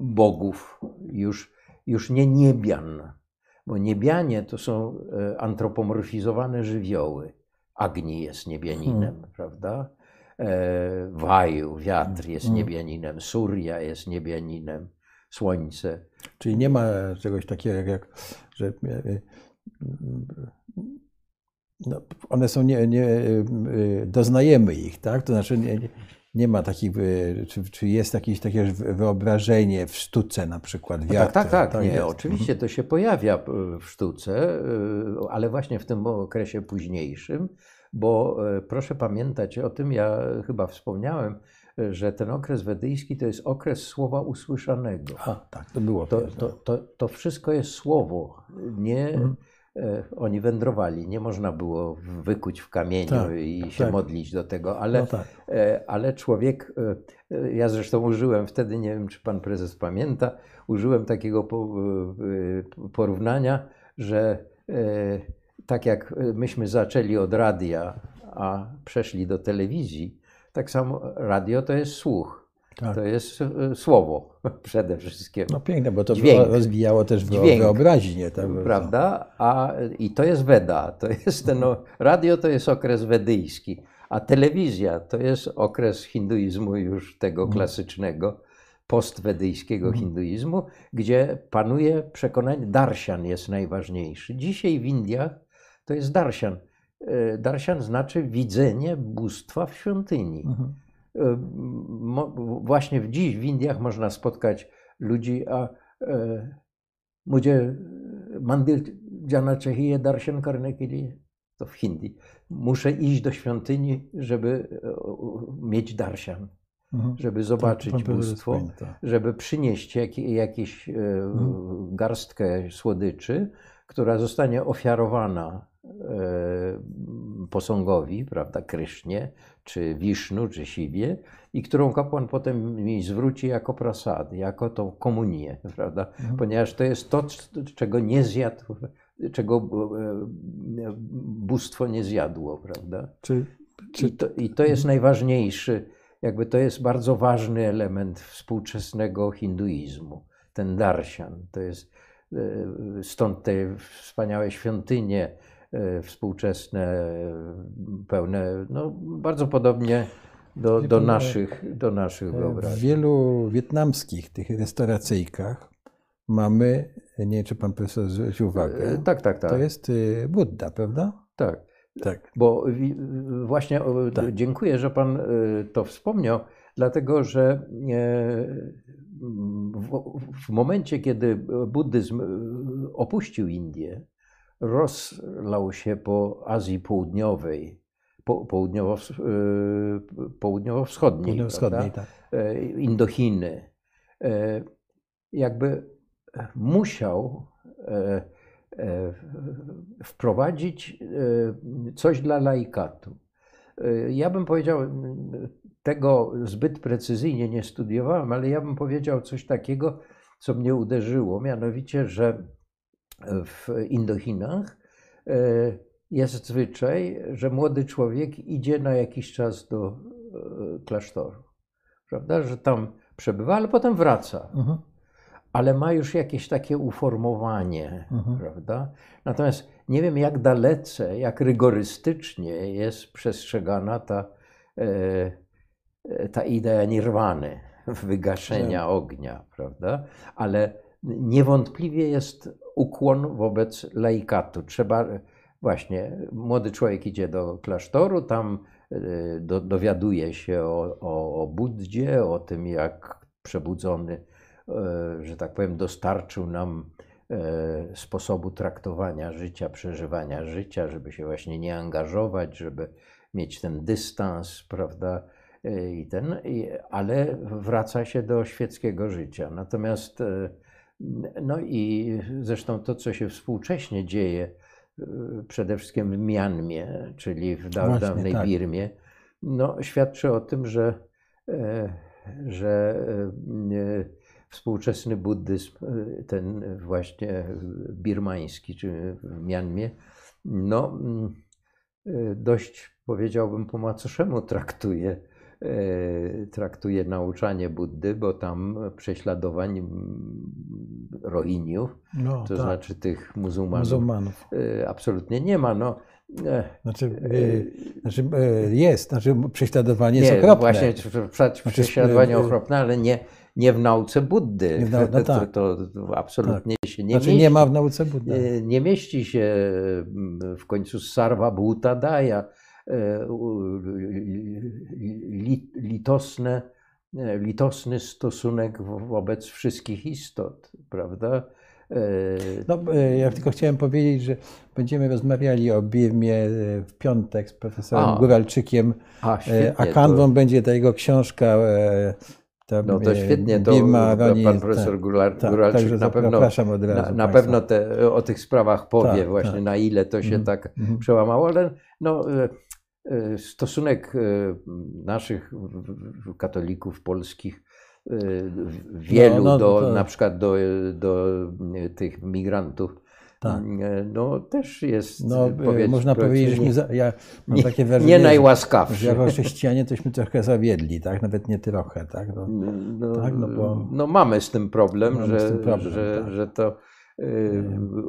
bogów, już, już nie niebian, bo niebianie to są e, antropomorfizowane żywioły. Agni jest niebianinem, hmm. prawda? E, Waju, wiatr jest mm. niebianinem, Surya jest niebianinem, słońce. Czyli nie ma czegoś takiego jak, że e, no, one są nie, nie, e, doznajemy ich, tak? To znaczy nie, nie ma takich, czy, czy jest jakieś takie wyobrażenie w sztuce na przykład wiatr? No tak, tak, tak. nie, oczywiście to się pojawia w sztuce, ale właśnie w tym okresie późniejszym bo e, proszę pamiętać o tym, ja chyba wspomniałem, e, że ten okres wedyjski to jest okres słowa usłyszanego. A, tak, to było. To, to, to, to wszystko jest słowo. Nie, mhm. E, oni wędrowali, nie można było wykuć w kamieniu tak, i się tak. modlić do tego, ale, no tak. ale człowiek, ja zresztą użyłem wtedy, nie wiem czy pan prezes pamięta, użyłem takiego porównania, że tak jak y, myśmy zaczęli od radia, a przeszli do telewizji, tak samo radio to jest słuch. Tak. To jest y, słowo przede wszystkim. No piękne, bo to Dźwięk. rozwijało też Dźwięk, wyobraźnię. Tak prawda? A, I to jest Weda. To jest ten, no, radio to jest okres wedyjski, a telewizja to jest okres hinduizmu już tego mhm. klasycznego, postwedyjskiego mhm. hinduizmu, gdzie panuje przekonanie, darshan jest najważniejszy. Dzisiaj w Indiach to jest darshan. E, darshan znaczy widzenie bóstwa w świątyni. Mhm. E, właśnie dziś w Indiach można spotkać ludzi, a e, mandir jana chahiye darshan karne ke to w Hindi. Muszę iść do świątyni, żeby mieć darshan. Mhm. żeby zobaczyć to, to bóstwo, żeby przynieść jak, jakieś mhm. garstkę słodyczy, która zostanie ofiarowana E, posągowi, prawda, Krysznie, czy Wisznu, czy Siwie, i którą kapłan potem mi zwróci jako prasad, jako tą komunię, prawda, mhm. ponieważ to jest to, czego nie zjadł, czego e, bóstwo nie zjadło, prawda. Czy, czy... I, to, I to jest najważniejszy, jakby to jest bardzo ważny element współczesnego hinduizmu, ten darshan, to jest e, stąd te wspaniałe świątynie, E, współczesne, pełne, no, bardzo podobnie do, do naszych, do naszych e, wyobrażeń. W wielu wietnamskich tych restauracyjkach mamy, nie wiem, czy pan profesor zwrócił uwagę, e, tak, tak, tak. to jest Buddha, prawda? Tak. Tak. Bo właśnie tak. dziękuję, że Pan to wspomniał, dlatego że w momencie, kiedy buddyzm opuścił Indię, rozlał się po Azji Południowej, po, południowo, e, południowo-wschodniej, południowo-wschodniej tak. E, Indochiny. E, jakby musiał wprowadzić coś dla laikatu. Ja bym powiedział, tego zbyt precyzyjnie nie studiowałem, ale ja bym powiedział coś takiego, co mnie uderzyło, mianowicie, że w Indochinach jest zwyczaj, że młody człowiek idzie na jakiś czas do e, klasztoru, prawda? Że tam przebywa, ale potem wraca. Mhm. Ale ma już jakieś takie uformowanie, mhm. prawda? Natomiast nie wiem, jak dalece, jak rygorystycznie jest przestrzegana ta, e, ta idea nirwany, wygaszenia ognia, prawda? Ale niewątpliwie jest ukłon wobec laikatu. Trzeba właśnie młody człowiek idzie do klasztoru, tam e, do, dowiaduje się o, o, o Buddzie, o tym, jak przebudzony, e, że tak powiem, dostarczył nam e, sposobu traktowania życia, przeżywania życia, żeby się właśnie nie angażować, żeby mieć ten dystans, prawda? I ten, ale wraca się do świeckiego życia. Natomiast, no i zresztą to, co się współcześnie dzieje, przede wszystkim w Mianmie, czyli w Właśnie, dawnej tak. Birmie, no, świadczy o tym, że, e, że e, współczesny buddyzm, e, ten właśnie birmański, czy w Mianmie, no, dość powiedziałbym po macoszemu traktuje traktuje nauczanie Buddy, bo tam prześladowań Rohiniów, no, to tak. znaczy tych muzułmanów, muzułmanów, e, absolutnie nie ma. No, e, znaczy, znaczy jest, znaczy prześladowanie nie, jest okropne. Właśnie znaczy, prześladowanie znaczy, okropne, ale nie, nie w nauce Buddy. Nie w nau no tak. to, to, absolutnie tak. się nie znaczy, mieści. nie ma w nauce Buddy. Nie, mieści się w końcu Sarva Bhuta Daya E, litosne, e, litosny stosunek wobec wszystkich istot, prawda? E, no, ja tylko chciałem powiedzieć, że będziemy rozmawiali o Birmie w piątek z profesorem a, Góralczykiem, a, a kanwą to... będzie ta jego książka no to świetnie, to Birma, pan tak, profesor tak, Góralczyk tak, na pewno, na, na pewno te, o tych sprawach powie tak, właśnie, tak. na ile to się mm, tak mm. przełamało, ale no, E, stosunek e, naszych katolików polskich e, wielu no, no, do to... na przykład do, do tych migrantów. Tak. No też jest. No, można powiedzieć, że nie, ja mam nie, takie wrażenie, nie najłaskawszy. Że jako chrześcijanie tośmy trochę zawiedli, tak? Nawet nie trochę, tak? No, no, tak? no, bo... no mamy z tym problem, że, tym problem, że, tak. że to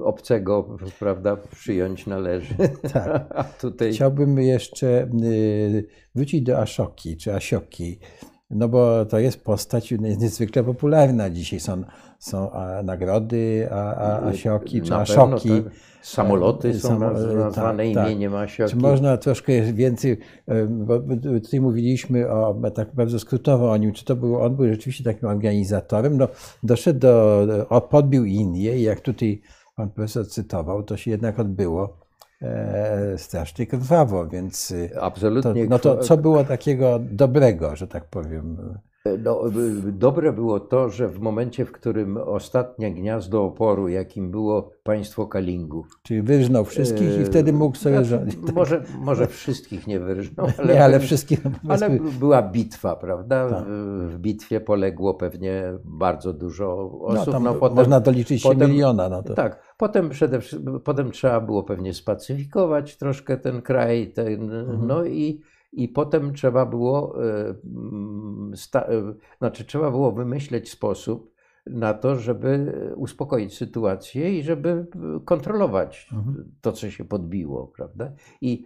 obcego, prawda, przyjąć należy. Tak. tutaj... Chciałbym jeszcze y, wrócić do Ashoki, czy Asioki, no bo to jest postać niezwykle popularna. Dzisiaj są, są nagrody a, a, Asioki, czy Ashoki. Pewno, tak. Samoloty są Samo, nazwane tak, imieniem tak. Asioki. Czy można troszkę więcej, bo tutaj mówiliśmy o, tak bardzo skrótowo o nim, czy to był, on był rzeczywiście takim organizatorem, no doszedł do, o, podbił Indię i jak tutaj pan profesor cytował, to się jednak odbyło e, strasznie krwawo, więc Absolutnie to, no to co było takiego dobrego, że tak powiem? No, dobre było to, że w momencie, w którym ostatnie gniazdo oporu, jakim było państwo Kalingów. Czyli wyrżnął wszystkich i wtedy mógł sobie znaczy, rządzić. Tak. Może, może wszystkich nie wyrżnął, ale, nie, ale wszystkich. No, ale była bitwa, prawda? Tak. W bitwie poległo pewnie bardzo dużo osób. No, no potem, można doliczyć się potem, miliona. No to. Tak. Potem, przede, potem trzeba było pewnie spacyfikować troszkę ten kraj. Ten, mhm. No i i potem trzeba było, e, mm, e, znaczy trzeba było wymyśleć sposób na to, żeby uspokoić sytuację i żeby kontrolować mhm. to, co się podbiło, prawda? I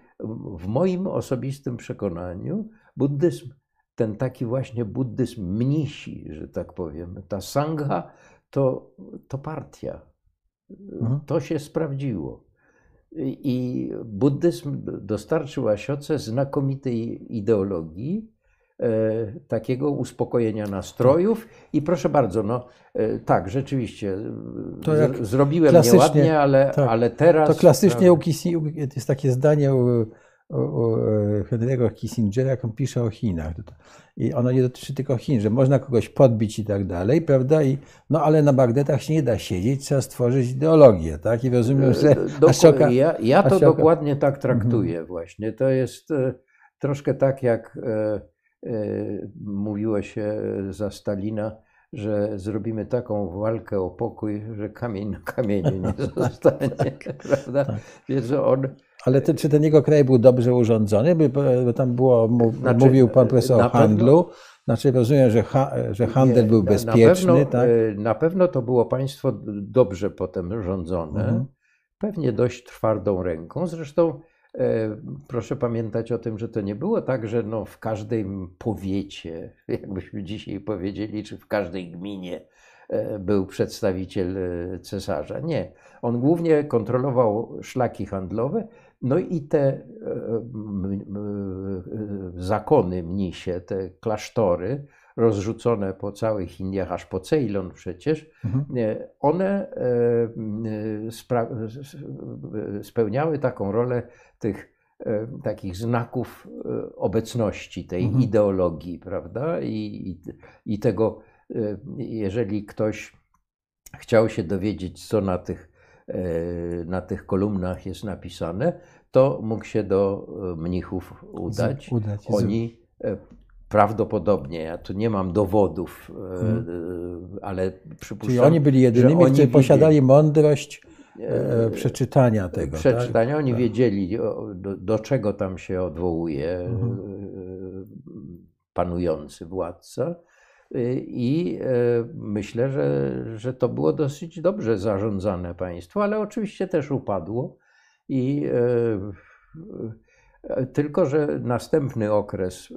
w moim osobistym przekonaniu buddyzm, ten taki właśnie buddyzm mnisi, że tak powiem, ta sangha, to, to partia. Mhm. To się sprawdziło. I buddyzm dostarczył Asioce znakomitej ideologii, e, takiego uspokojenia nastrojów. I proszę bardzo, no e, tak, rzeczywiście, zrobiłem nieładnie, ale, tak, ale teraz. To klasycznie Kisi, jest takie zdanie Henry'ego Kissingera, jak on pisze o Chinach. I ono nie dotyczy tylko Chin, że można kogoś podbić i tak dalej, prawda? I, no ale na Bagdetach się nie da siedzieć, trzeba stworzyć ideologię, tak? I rozumiem, że Ashoka, ja, ja to dokładnie tak traktuję mhm. właśnie. To jest e, troszkę tak, jak e, e, mówiło się za Stalina, że zrobimy taką walkę o pokój, że kamień na kamieniu nie zostanie, prawda? Tak. Więc on... Ale ty, czy ten jego kraj był dobrze urządzony? Bo tam było, znaczy, mówił pan profesor o handlu. Pewno, znaczy rozumiem, że, ha, że handel nie, był bezpieczny, na pewno, tak? E, na pewno to było państwo dobrze potem rządzone, mhm. pewnie dość twardą ręką. Zresztą E, proszę pamiętać o tym, że to nie było tak, że no w każdej powiecie, jakbyśmy dzisiaj powiedzieli, czy w każdej gminie e, był przedstawiciel e, cesarza. Nie. On głównie kontrolował szlaki handlowe, no i te zakony mnisie, te klasztory, rozrzucone po całych Indiach, aż po Ceylon przecież, mhm. one spełniały taką rolę tych e, takich znaków e, obecności tej mhm. ideologii, prawda? I, i, tego, e, jeżeli ktoś chciał się dowiedzieć, co na tych, na tych kolumnach jest napisane, to mógł się do mnichów udać. udać Oni prawdopodobnie, ja tu nie mam dowodów, hmm. ale przypuszczam, Czyli oni byli jedynymi, którzy posiadali mądrość E, przeczytania tego. Przeczytania. Tak? Oni tak. wiedzieli, do, do, czego tam się odwołuje mhm. E, panujący władca. E, I myślę, że, że to było dosyć dobrze zarządzane państwo, ale oczywiście też upadło. I tylko, że następny okres,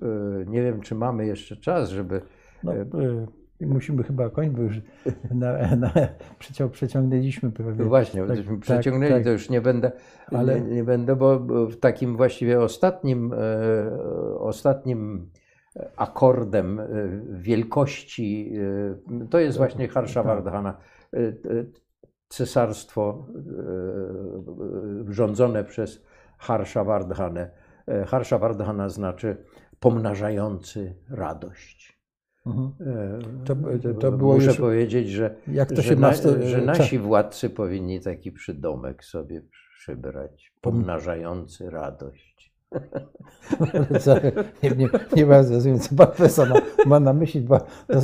nie wiem, czy mamy jeszcze czas, żeby. No, musimy chyba kończyć, bo już na, na, przecią, przeciągnęliśmy prawie. No właśnie, tak, tak, przeciągnęli, tak, to już nie będę, ale nie, nie, będę, bo w takim właściwie ostatnim, e, ostatnim akordem e, wielkości, e, to jest właśnie Harshawardhana, tak. cesarstwo rządzone przez Harshawardhanę. Harshawardhana znaczy pomnażający radość. Mhm. E, to, to, to Muszę już... powiedzieć, że, się na, że nasi władcy powinni taki przydomek sobie przybrać, pomnażający radość. nie, nie, nie bardzo rozumiem, co pan profesor ma, ma na myśli, bo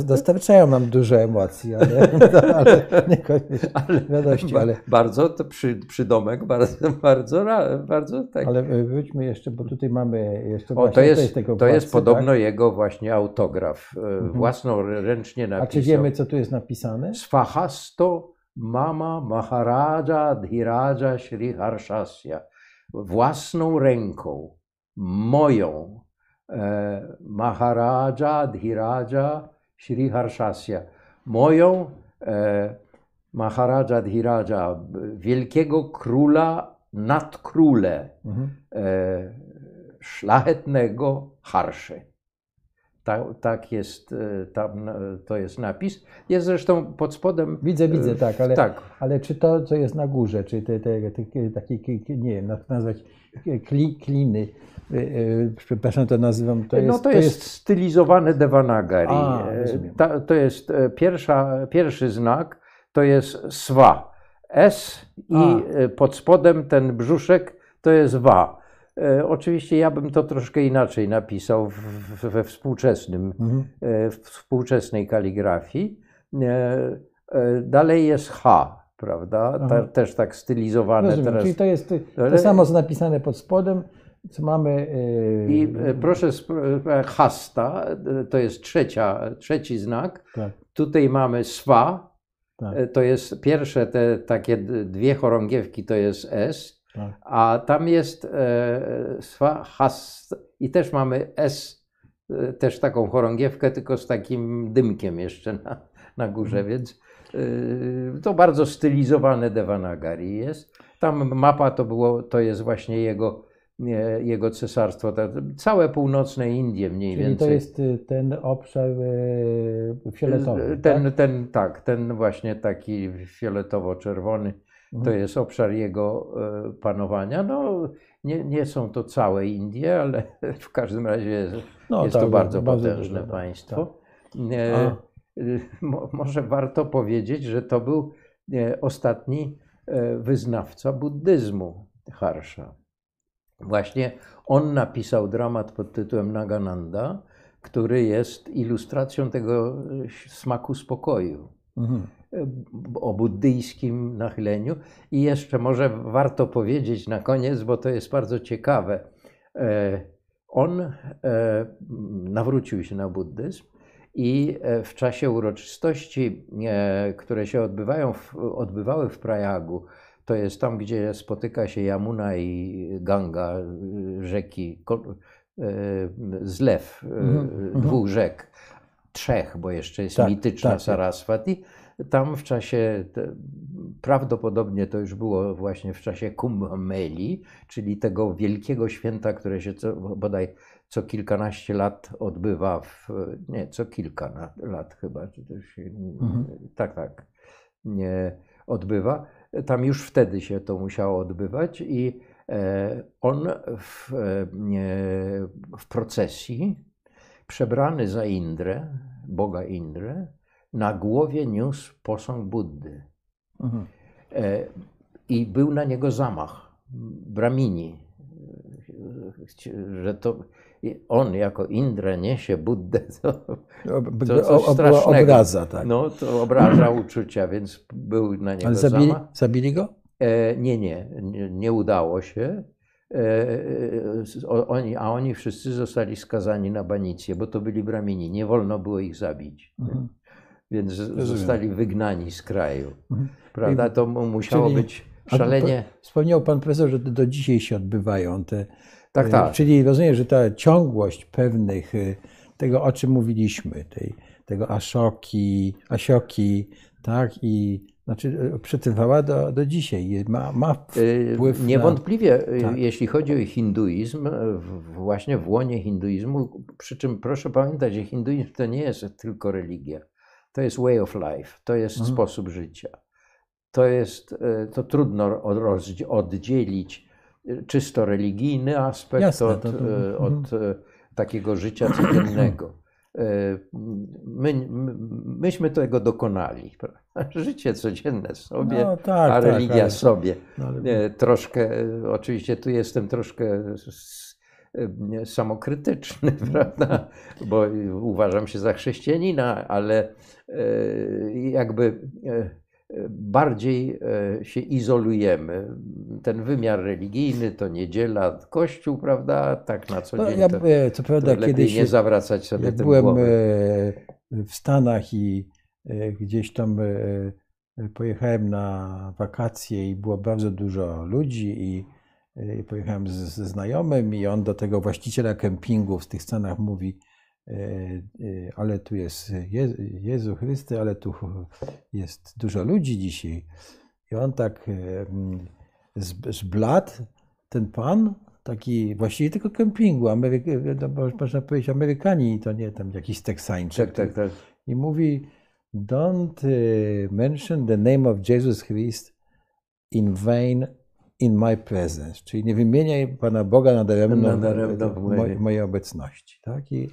dostarczają nam dużo emocji, ale, ale niekoniecznie radości. Ale, bardzo to przy, przydomek, bardzo, bardzo, bardzo tak. Ale wróćmy jeszcze, bo tutaj mamy jeszcze o, to jest, tego To jest podobno tak? jego właśnie autograf, e, mhm. własnoręcznie napisał. A czy wiemy, co tu jest napisane? Swahasto Mama Maharaja Dhiraja Shri Harshasya. Własną ręką moją e, Maharaja Dhiraja Shri Harshasya, moją e, Maharaja Dhiraja, wielkiego króla nad króle, mhm. e, szlachetnego Harszy. Tak, tak jest, e, tam, e, to jest napis. Jest zresztą pod spodem. Widzę, widzę, tak, ale, tak. ale czy to, co jest na górze, czy te, te, te, takie, nie wiem, nazwać kli, kliny, przepraszam, to nazywam, to no jest... No to, to jest, jest stylizowane Devanagari. A, Ta, to jest e, pierwsza, pierwszy znak, to jest swa. S i A. E, pod spodem ten brzuszek to jest wa. E, oczywiście ja bym to troszkę inaczej napisał we współczesnym, mhm. w współczesnej kaligrafii. Dalej jest H, prawda? Ta, też tak stylizowane Rozumiem, teraz. Czyli to jest to samo, co napisane pod spodem, co mamy. Yy... I e, proszę, e, hasta, e, to jest trzecia, trzeci znak. Tak. Tutaj mamy swa, tak. to jest pierwsze te takie dwie chorągiewki, to jest S. a tam jest e, swa, has i też mamy S, też taką chorągiewkę, tylko z takim dymkiem jeszcze na, na górze, mhm. więc Yy, to bardzo stylizowane Devanagari jest. Tam mapa to, było, to jest właśnie jego jego cesarstwo, całe północne Indie mniej Czyli więcej. to jest y, ten obszar y, fioletowy, ten, tak? ten, tak, ten właśnie taki fioletowo-czerwony, to Mhm. jest obszar jego e, panowania. No, nie, nie są to całe Indie, ale w każdym razie jest, No, jest tak, to bardzo, bardzo potężne tak, państwo. E, y, mo, może warto powiedzieć, że to był e, ostatni e, wyznawca buddyzmu Harsha. Właśnie on napisał dramat pod tytułem Nagananda, który jest ilustracją tego e, smaku spokoju Mhm. E, o buddyjskim nachyleniu. I jeszcze może warto powiedzieć na koniec, bo to jest bardzo ciekawe. E, On e, nawrócił się na buddyzm i w czasie uroczystości, które się odbywają, odbywały w Prajagu, to jest tam, gdzie spotyka się Yamuna i Ganga, rzeki, zlew mhm. dwóch rzek, trzech, bo jeszcze jest Tak, mityczna tak, tak. Saraswati. Tam w czasie, prawdopodobnie to już było właśnie w czasie Kumbh Meli, czyli tego wielkiego święta, które się co, bodaj co kilkanaście lat odbywa, w, nie, co kilka lat chyba, czy się, Mhm. tak, tak, nie, odbywa. Tam już wtedy się to musiało odbywać i e, on w, e, w procesji, przebrany za Indrę, Boga Indrę, na głowie niósł posąg Buddy. Mhm. E, I był na niego zamach Bramini, że to on jako Indra niesie Buddę, to, O- to coś strasznego. Obraza, tak. No to obraża uczucia, więc był na niego Ale zabili, zamach. zabili go? E, nie, nie, nie, udało się. E, oni, a oni wszyscy zostali skazani na banicję, bo to byli bramini. Nie wolno było ich zabić. Mhm. Więc Rozumiem. zostali wygnani z kraju. Mhm. Prawda? To mu musiało Czyli- być szalenie. Wspomniał pan profesor, że do dzisiaj się odbywają te. Tak, e, tak. Czyli rozumiem, że ta ciągłość pewnych, e, tego o czym mówiliśmy, tej, tego aszoki, asioki, tak, i znaczy e, przetrwała do, do dzisiaj. Ma, ma wpływ na- Niewątpliwie, y, Tak. jeśli chodzi o hinduizm, właśnie w łonie hinduizmu, przy czym proszę pamiętać, że hinduizm to nie jest tylko religia. To jest way of life, to jest Mhm. sposób życia. To jest, y, to trudno oddzielić y, czysto religijny aspekt Jasne, od, to- to- mhm. od y, takiego życia codziennego. My, my, myśmy tego dokonali. Życie codzienne sobie, No, tak, a tak, religia ale- sobie. no, ale- troszkę, e, oczywiście tu jestem troszkę e, samokrytyczny, prawda, bo uważam się za chrześcijanina, ale e, jakby e, bardziej się izolujemy. Ten wymiar religijny to niedziela, kościół, prawda, tak na co No, dzień ja, to, co to prawda, lepiej kiedyś nie zawracać sobie tym byłem głowy. w Stanach i gdzieś tam pojechałem na wakacje i było bardzo dużo ludzi i pojechałem z- ze znajomym i on do tego właściciela kempingu w tych Stanach mówi e, e, ale tu jest Je- Jezu Chrysty, ale tu jest dużo ludzi dzisiaj. I on tak e, z- zbladł, ten pan, taki właściwie tylko kempingu, Ameryk, mo- można powiedzieć Amerykanie, to nie tam jakiś Teksańczyk. Tak, tak, tak. I mówi, don't e, mention the name of Jesus Christ in vain in my presence. Czyli nie wymieniaj Pana Boga Nadaremno w w mojej- mojej, obecności. Tak? I,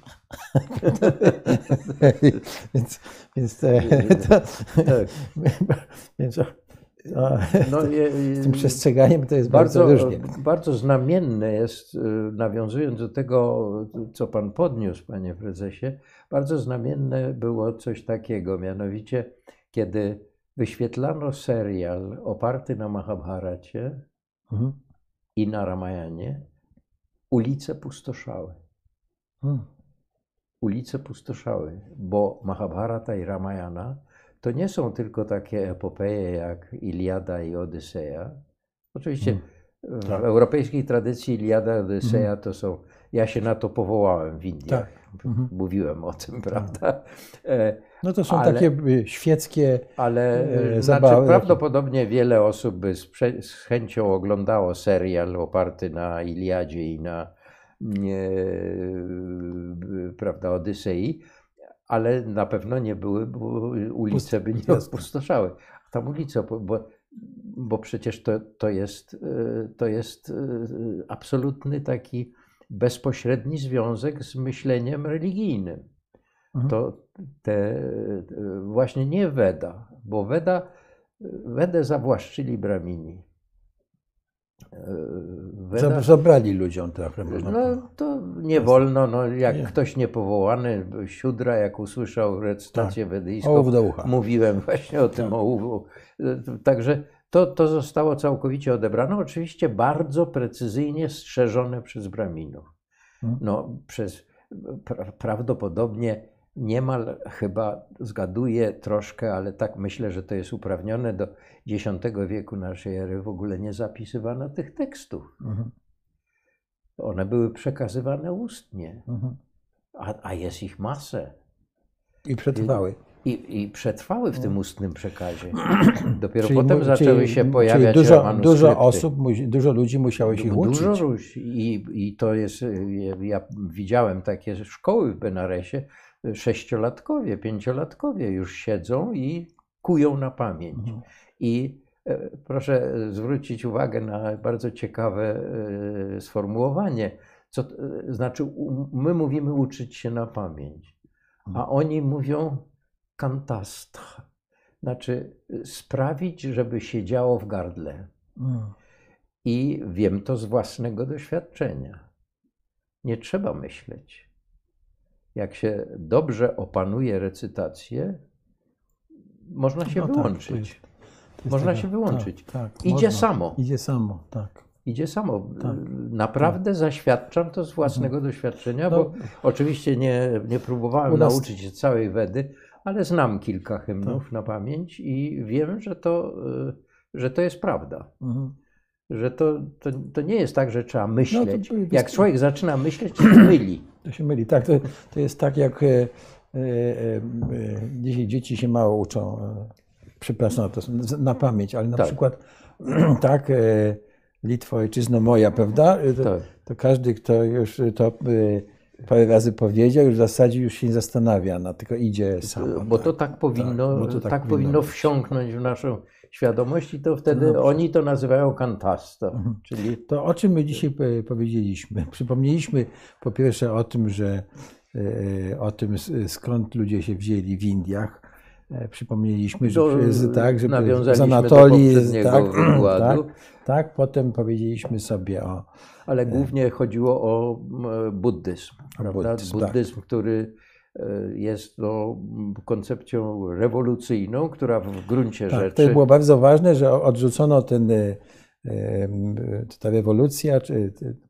więc więc, to, Tak. więc No, z tym przestrzeganiem to jest bardzo, Bardzo, różnie. bardzo znamienne jest, y, nawiązując do tego, co Pan podniósł, Panie Prezesie, bardzo znamienne było coś takiego, mianowicie kiedy wyświetlano serial oparty na Mahabharacie Mhm. i na Ramayanie, ulice pustoszały. Hmm. Ulice pustoszały, bo Mahabharata i Ramayana to nie są tylko takie epopeje jak Iliada i Odyseja. Oczywiście w Tak. europejskiej tradycji Iliada i Odyseja to są, ja się na to powołałem w Indiach. Tak. Mhm. Mówiłem o tym, prawda? E, no to są ale, takie y, świeckie ale, e, znaczy, zabawy. prawdopodobnie wiele osób by z, z, chęcią oglądało serial oparty na Iliadzie i na nie, prawda, Odysei, ale na pewno nie były, bo ulice by nie opustoszały. A tam ulica, bo, bo przecież to, to, jest, e, to jest absolutny taki bezpośredni związek z myśleniem religijnym. Mhm. To te, właśnie nie Weda, bo Weda, Wedę zawłaszczyli Bramini. Weda, Zabrali ludziom trochę. No to nie wolno, no, jak nie. ktoś niepowołany, Siudra, jak usłyszał recytację tak. wedyjską, mówiłem właśnie o tym tak. Także to, to zostało całkowicie odebrane, oczywiście bardzo precyzyjnie strzeżone przez Braminów. Hmm. No, przez pra, prawdopodobnie niemal chyba zgaduję troszkę, ale tak myślę, że to jest uprawnione do X wieku naszej ery w ogóle nie zapisywano tych tekstów. Mhm. One były przekazywane ustnie, mhm. a, a jest ich masę. I przetrwały. I, I, przetrwały w tym no. ustnym przekazie. Dopiero czyli, potem zaczęły czyli, się pojawiać czyli dużo, dużo osób, dużo ludzi musiało się uczyć. Dużo. I, I to jest, ja widziałem takie szkoły w Benaresie, sześciolatkowie, pięciolatkowie już siedzą i kują na pamięć. Mhm. I e, proszę zwrócić uwagę na bardzo ciekawe e, sformułowanie. Co, znaczy, my mówimy uczyć się na pamięć, a mhm. oni mówią kantastr, znaczy sprawić, żeby się działo w gardle. Mm. I wiem to z własnego doświadczenia. Nie trzeba myśleć. Jak się dobrze opanuje recytację, można się no tak, wyłączyć. Tak, to jest, to jest można się wyłączyć. Tak, tak, Idzie można. samo. Idzie samo, tak. Idzie samo. Tak, Naprawdę tak. zaświadczam to z własnego mhm. doświadczenia, no, bo oczywiście nie, nie próbowałem nas... nauczyć się całej Wedy, ale znam kilka hymnów tak. na pamięć i wiem, że to, y, że to jest prawda. Mhm. Że to, to, to nie jest tak, że trzeba myśleć. No, to, jak człowiek zaczyna myśleć, to się myli. To się myli, tak. To, to jest tak, jak e, e, e, dzisiaj dzieci się mało uczą, e, przepraszam, to na pamięć, ale na tak. przykład tak, e, Litwo, ojczyzno moja, prawda? To, tak. to każdy, kto już to e, parę razy powiedział, już w zasadzie już się nie zastanawia, no, tylko idzie sam. Bo tak, to tak powinno, tak, to tak, tak powinno wsiąknąć w naszą świadomość i to wtedy no, oni to nazywają kantasta. Mhm. Czyli... To o czym my dzisiaj powiedzieliśmy? Przypomnieliśmy po pierwsze o tym, że e, o tym skąd ludzie się wzięli w Indiach. E, przypomnieliśmy, że do, tak, żeby z Anatolii, tak, tak, tak, potem powiedzieliśmy sobie o ale e. głównie chodziło o buddyzm. Prawda? Buddyzm, buddyzm tak. który e, jest no, koncepcją rewolucyjną, która w gruncie tak, rzeczy. To było bardzo ważne, że odrzucono ten. Ta rewolucja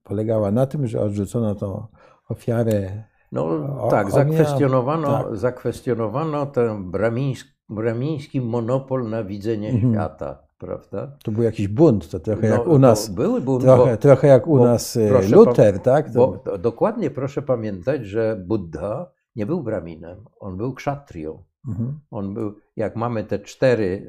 polegała na tym, że odrzucono tą ofiarę. No o, tak, zakwestionowano, tak. zakwestionowano ten bramiński, bramiński monopol na widzenie mhm. świata prawda? To był jakiś bunt, to trochę no, jak u nas. Były bunt, trochę, bo, trochę jak u nas e, Luther, tak? To... Bo, dokładnie proszę pamiętać, że Buddha nie był braminem, on był kszatrią. Mhm. On był, jak mamy te cztery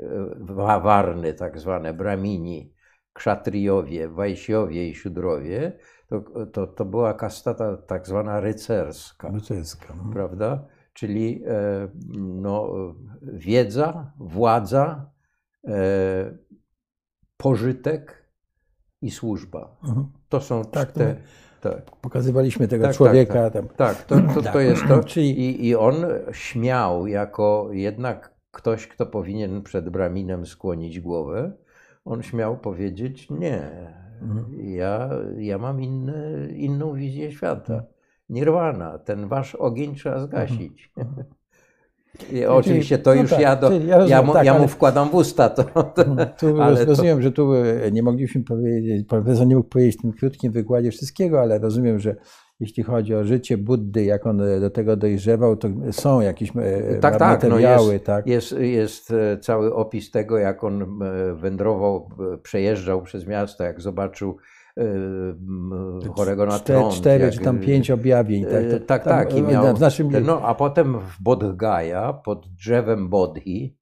e, warny, tak zwane bramini, kszatriowie, wajsiowie i siódrowie, to, to, to była kasta tak zwana rycerska. Rycerska. Mhm. Prawda? Czyli e, no, wiedza, władza, E, pożytek i służba. Mhm. To są tak, te. Tak. Pokazywaliśmy tego tak, człowieka. Tak, tak. to, to, to jest to. I, I on śmiał, jako jednak ktoś, kto powinien przed braminem skłonić głowę, on śmiał powiedzieć: Nie. Ja, ja mam inny, inną wizję świata. Mhm. Nirwana, ten wasz ogień trzeba zgasić. I oczywiście to no już tak, ja, do, ja, rozumiem, ja, mu, tak, ja mu wkładam w usta to. to tu ale rozumiem, to... że tu e, nie mogliśmy powiedzieć, profesor nie mógł powiedzieć w tym krótkim wykładzie wszystkiego, ale rozumiem, że jeśli chodzi o życie Buddy, jak on do tego dojrzewał, to są jakieś e, tak, tak, materiały. No jest, tak? Jest, jest e, cały opis tego, jak on wędrował, przejeżdżał przez miasto, jak zobaczył chorego na trąd. cztery jak- czy tam pięć objawień. Tak, E, to, tak, tam, tak. I e, miał, w naszym, no, a potem w Bodhgaya, pod drzewem Bodhi,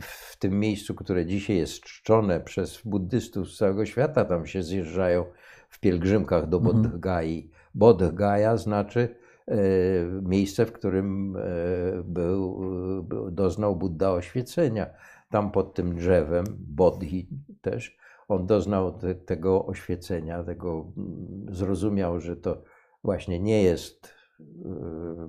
w tym miejscu, które dzisiaj jest czczone przez buddystów z całego świata, tam się zjeżdżają w pielgrzymkach do Mhm. Bodhgai. Bodhgaya znaczy e, miejsce, w którym e, był, e, doznał Buddha oświecenia. Tam pod tym drzewem, Bodhi też, on doznał te, tego oświecenia, tego mm, zrozumiał, że to właśnie nie jest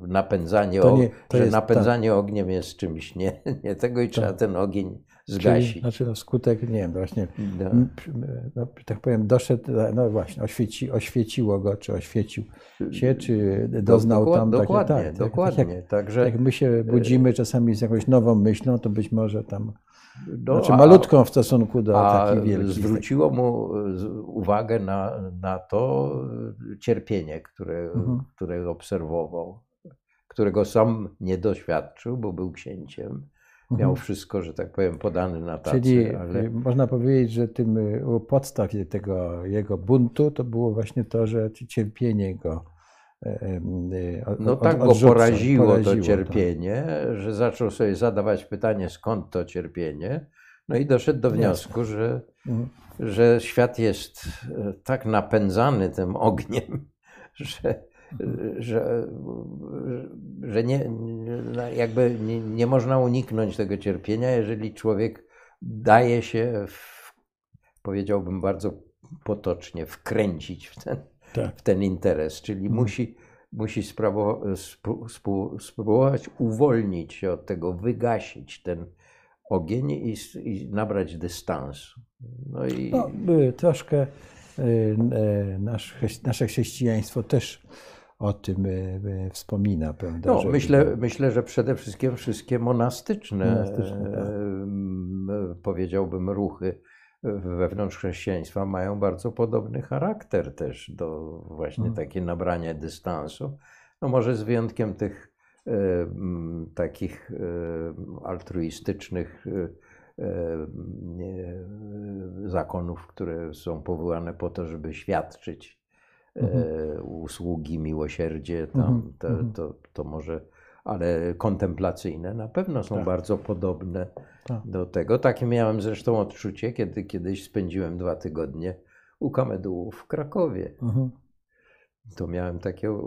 napędzanie, To o- nie- to że jest- napędzanie ogniem jest czymś nie, nie tego i trzeba Tak. ten ogień czyli, zgasić. znaczy no, skutek, nie wiem, właśnie, No. no, tak powiem, doszedł, no właśnie, oświeci, oświeciło go, czy oświecił się, czy doznał Dokład- tam takie, dokładnie, tak, tak, dokładnie. Tak jak, Także jak my się budzimy czasami z jakąś nową myślą, to być może tam, no, znaczy a- malutką w stosunku do A takich wielkich. zwróciło mu e, uwagę na, na to e, cierpienie, które, Mhm. które obserwował, którego sam nie doświadczył, bo był księciem. Miał Mhm. wszystko, że tak powiem, podane na tacy, Czyli ale y, można powiedzieć, że tym y, u podstaw tego jego buntu to było właśnie to, że ci- cierpienie go y, y, od- no od- tak go odrzuca, poraziło, poraziło, to cierpienie, że zaczął sobie zadawać pytanie, skąd to cierpienie. No i doszedł do wniosku, że, Mhm. że świat jest tak napędzany tym ogniem, że, że, że nie, jakby nie, nie można uniknąć tego cierpienia, jeżeli człowiek daje się, w, powiedziałbym bardzo potocznie, wkręcić w ten, Tak. w ten interes, czyli Mhm. musi, musi sprawo, spró- spró- spróbować uwolnić się od tego, wygasić ten ogień i, i nabrać dystansu. No i No, troszkę y, chrześ- nasze chrześcijaństwo też o tym y, y, wspomina, prawda? no, że- myślę, myślę, że przede wszystkim wszystkie monastyczne, Monastyczne, tak. em, powiedziałbym, ruchy wewnątrz chrześcijaństwa mają bardzo podobny charakter też do właśnie Mhm. takie nabrania dystansu. No może z wyjątkiem tych e, takich e, altruistycznych e, e, zakonów, które są powołane po to, żeby świadczyć e, usługi, miłosierdzie, tam, Mhm, to, mhm. to, to może, ale kontemplacyjne na pewno są Tak. bardzo podobne Tak. do tego. Takie miałem zresztą odczucie, kiedy kiedyś spędziłem dwa tygodnie u kamedułów w Krakowie. Mhm. To miałem takie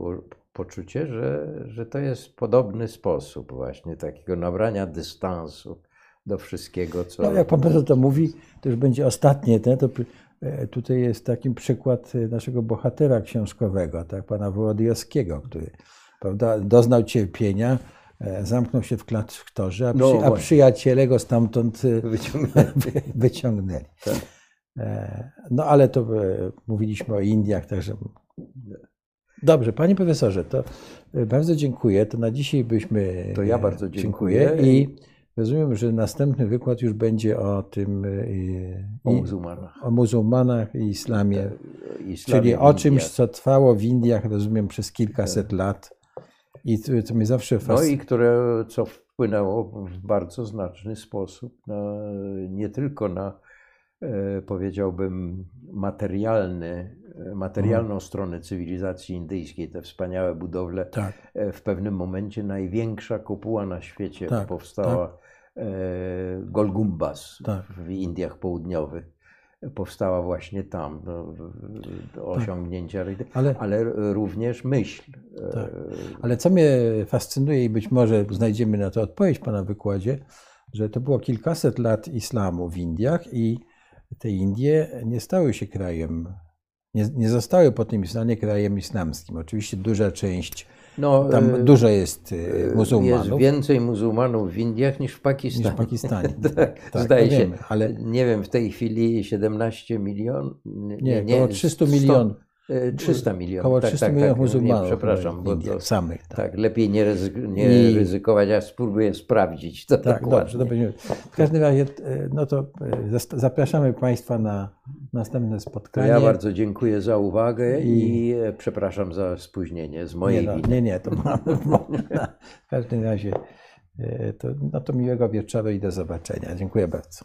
poczucie, że, że to jest podobny sposób właśnie takiego nabrania dystansu do wszystkiego, co... No, jak pan profesor to mówi, to już będzie ostatnie, to tutaj jest taki przykład e, naszego bohatera książkowego, tak, pana Wołodyjowskiego, który prawda, doznał cierpienia, e, zamknął się w klasztorze, a, No przy, a właśnie. przyjaciele go stamtąd e, Wyciągnięty. wyciągnęli. Tak. E, No ale to e, mówiliśmy o Indiach, także. Dobrze, panie profesorze, to e, bardzo dziękuję. To na dzisiaj byśmy. To ja e, bardzo dziękuję. I rozumiem, że następny wykład już będzie o tym. e, O muzułmanach. o muzułmanach i islamie. Islamie Czyli o czymś, co trwało w Indiach, rozumiem, przez kilkaset lat. I to, to mnie zawsze No fascynuje. i które, co wpłynęło w bardzo znaczny sposób na, nie tylko na, e, powiedziałbym, materialny, e, materialną Mhm. stronę cywilizacji indyjskiej, te wspaniałe budowle. Tak, W pewnym momencie największa kopuła na świecie Tak, powstała, e, Golgumbas Tak. w Indiach Południowych. Powstała właśnie tam, do, do osiągnięcia, ale, ale również myśl. e, Tak. ale co mnie fascynuje i być może znajdziemy na to odpowiedź Pana wykładzie, że to było kilkaset lat islamu w Indiach i te Indie nie stały się krajem, nie, nie zostały po tym islamie krajem islamskim. Oczywiście duża część, No, tam e, dużo jest e, Jest muzułmanów więcej muzułmanów w Indiach niż w Pakistanie. niż w Pakistanie. tak, Tak, zdaje to się. wiemy, ale Nie wiem, w tej chwili 17 milionów. nie, około 300 milionów. 300 milionów. Około tak, 300 tak, milionów tak, muzułmanów Nie, przepraszam, bo Indiach to, samych. Tak. tak, lepiej nie, ryzyk, nie I- ryzykować, ja spróbuję sprawdzić to Tak, dokładnie. dobrze, to. W każdym razie, e, no to e, zapraszamy Państwa na następne spotkanie. ja bardzo dziękuję za uwagę i, I- e, przepraszam za spóźnienie z nie, mojej no, winy. nie, nie, to mamy. W każdym razie, e, to, no to miłego wieczoru i do zobaczenia. Dziękuję bardzo.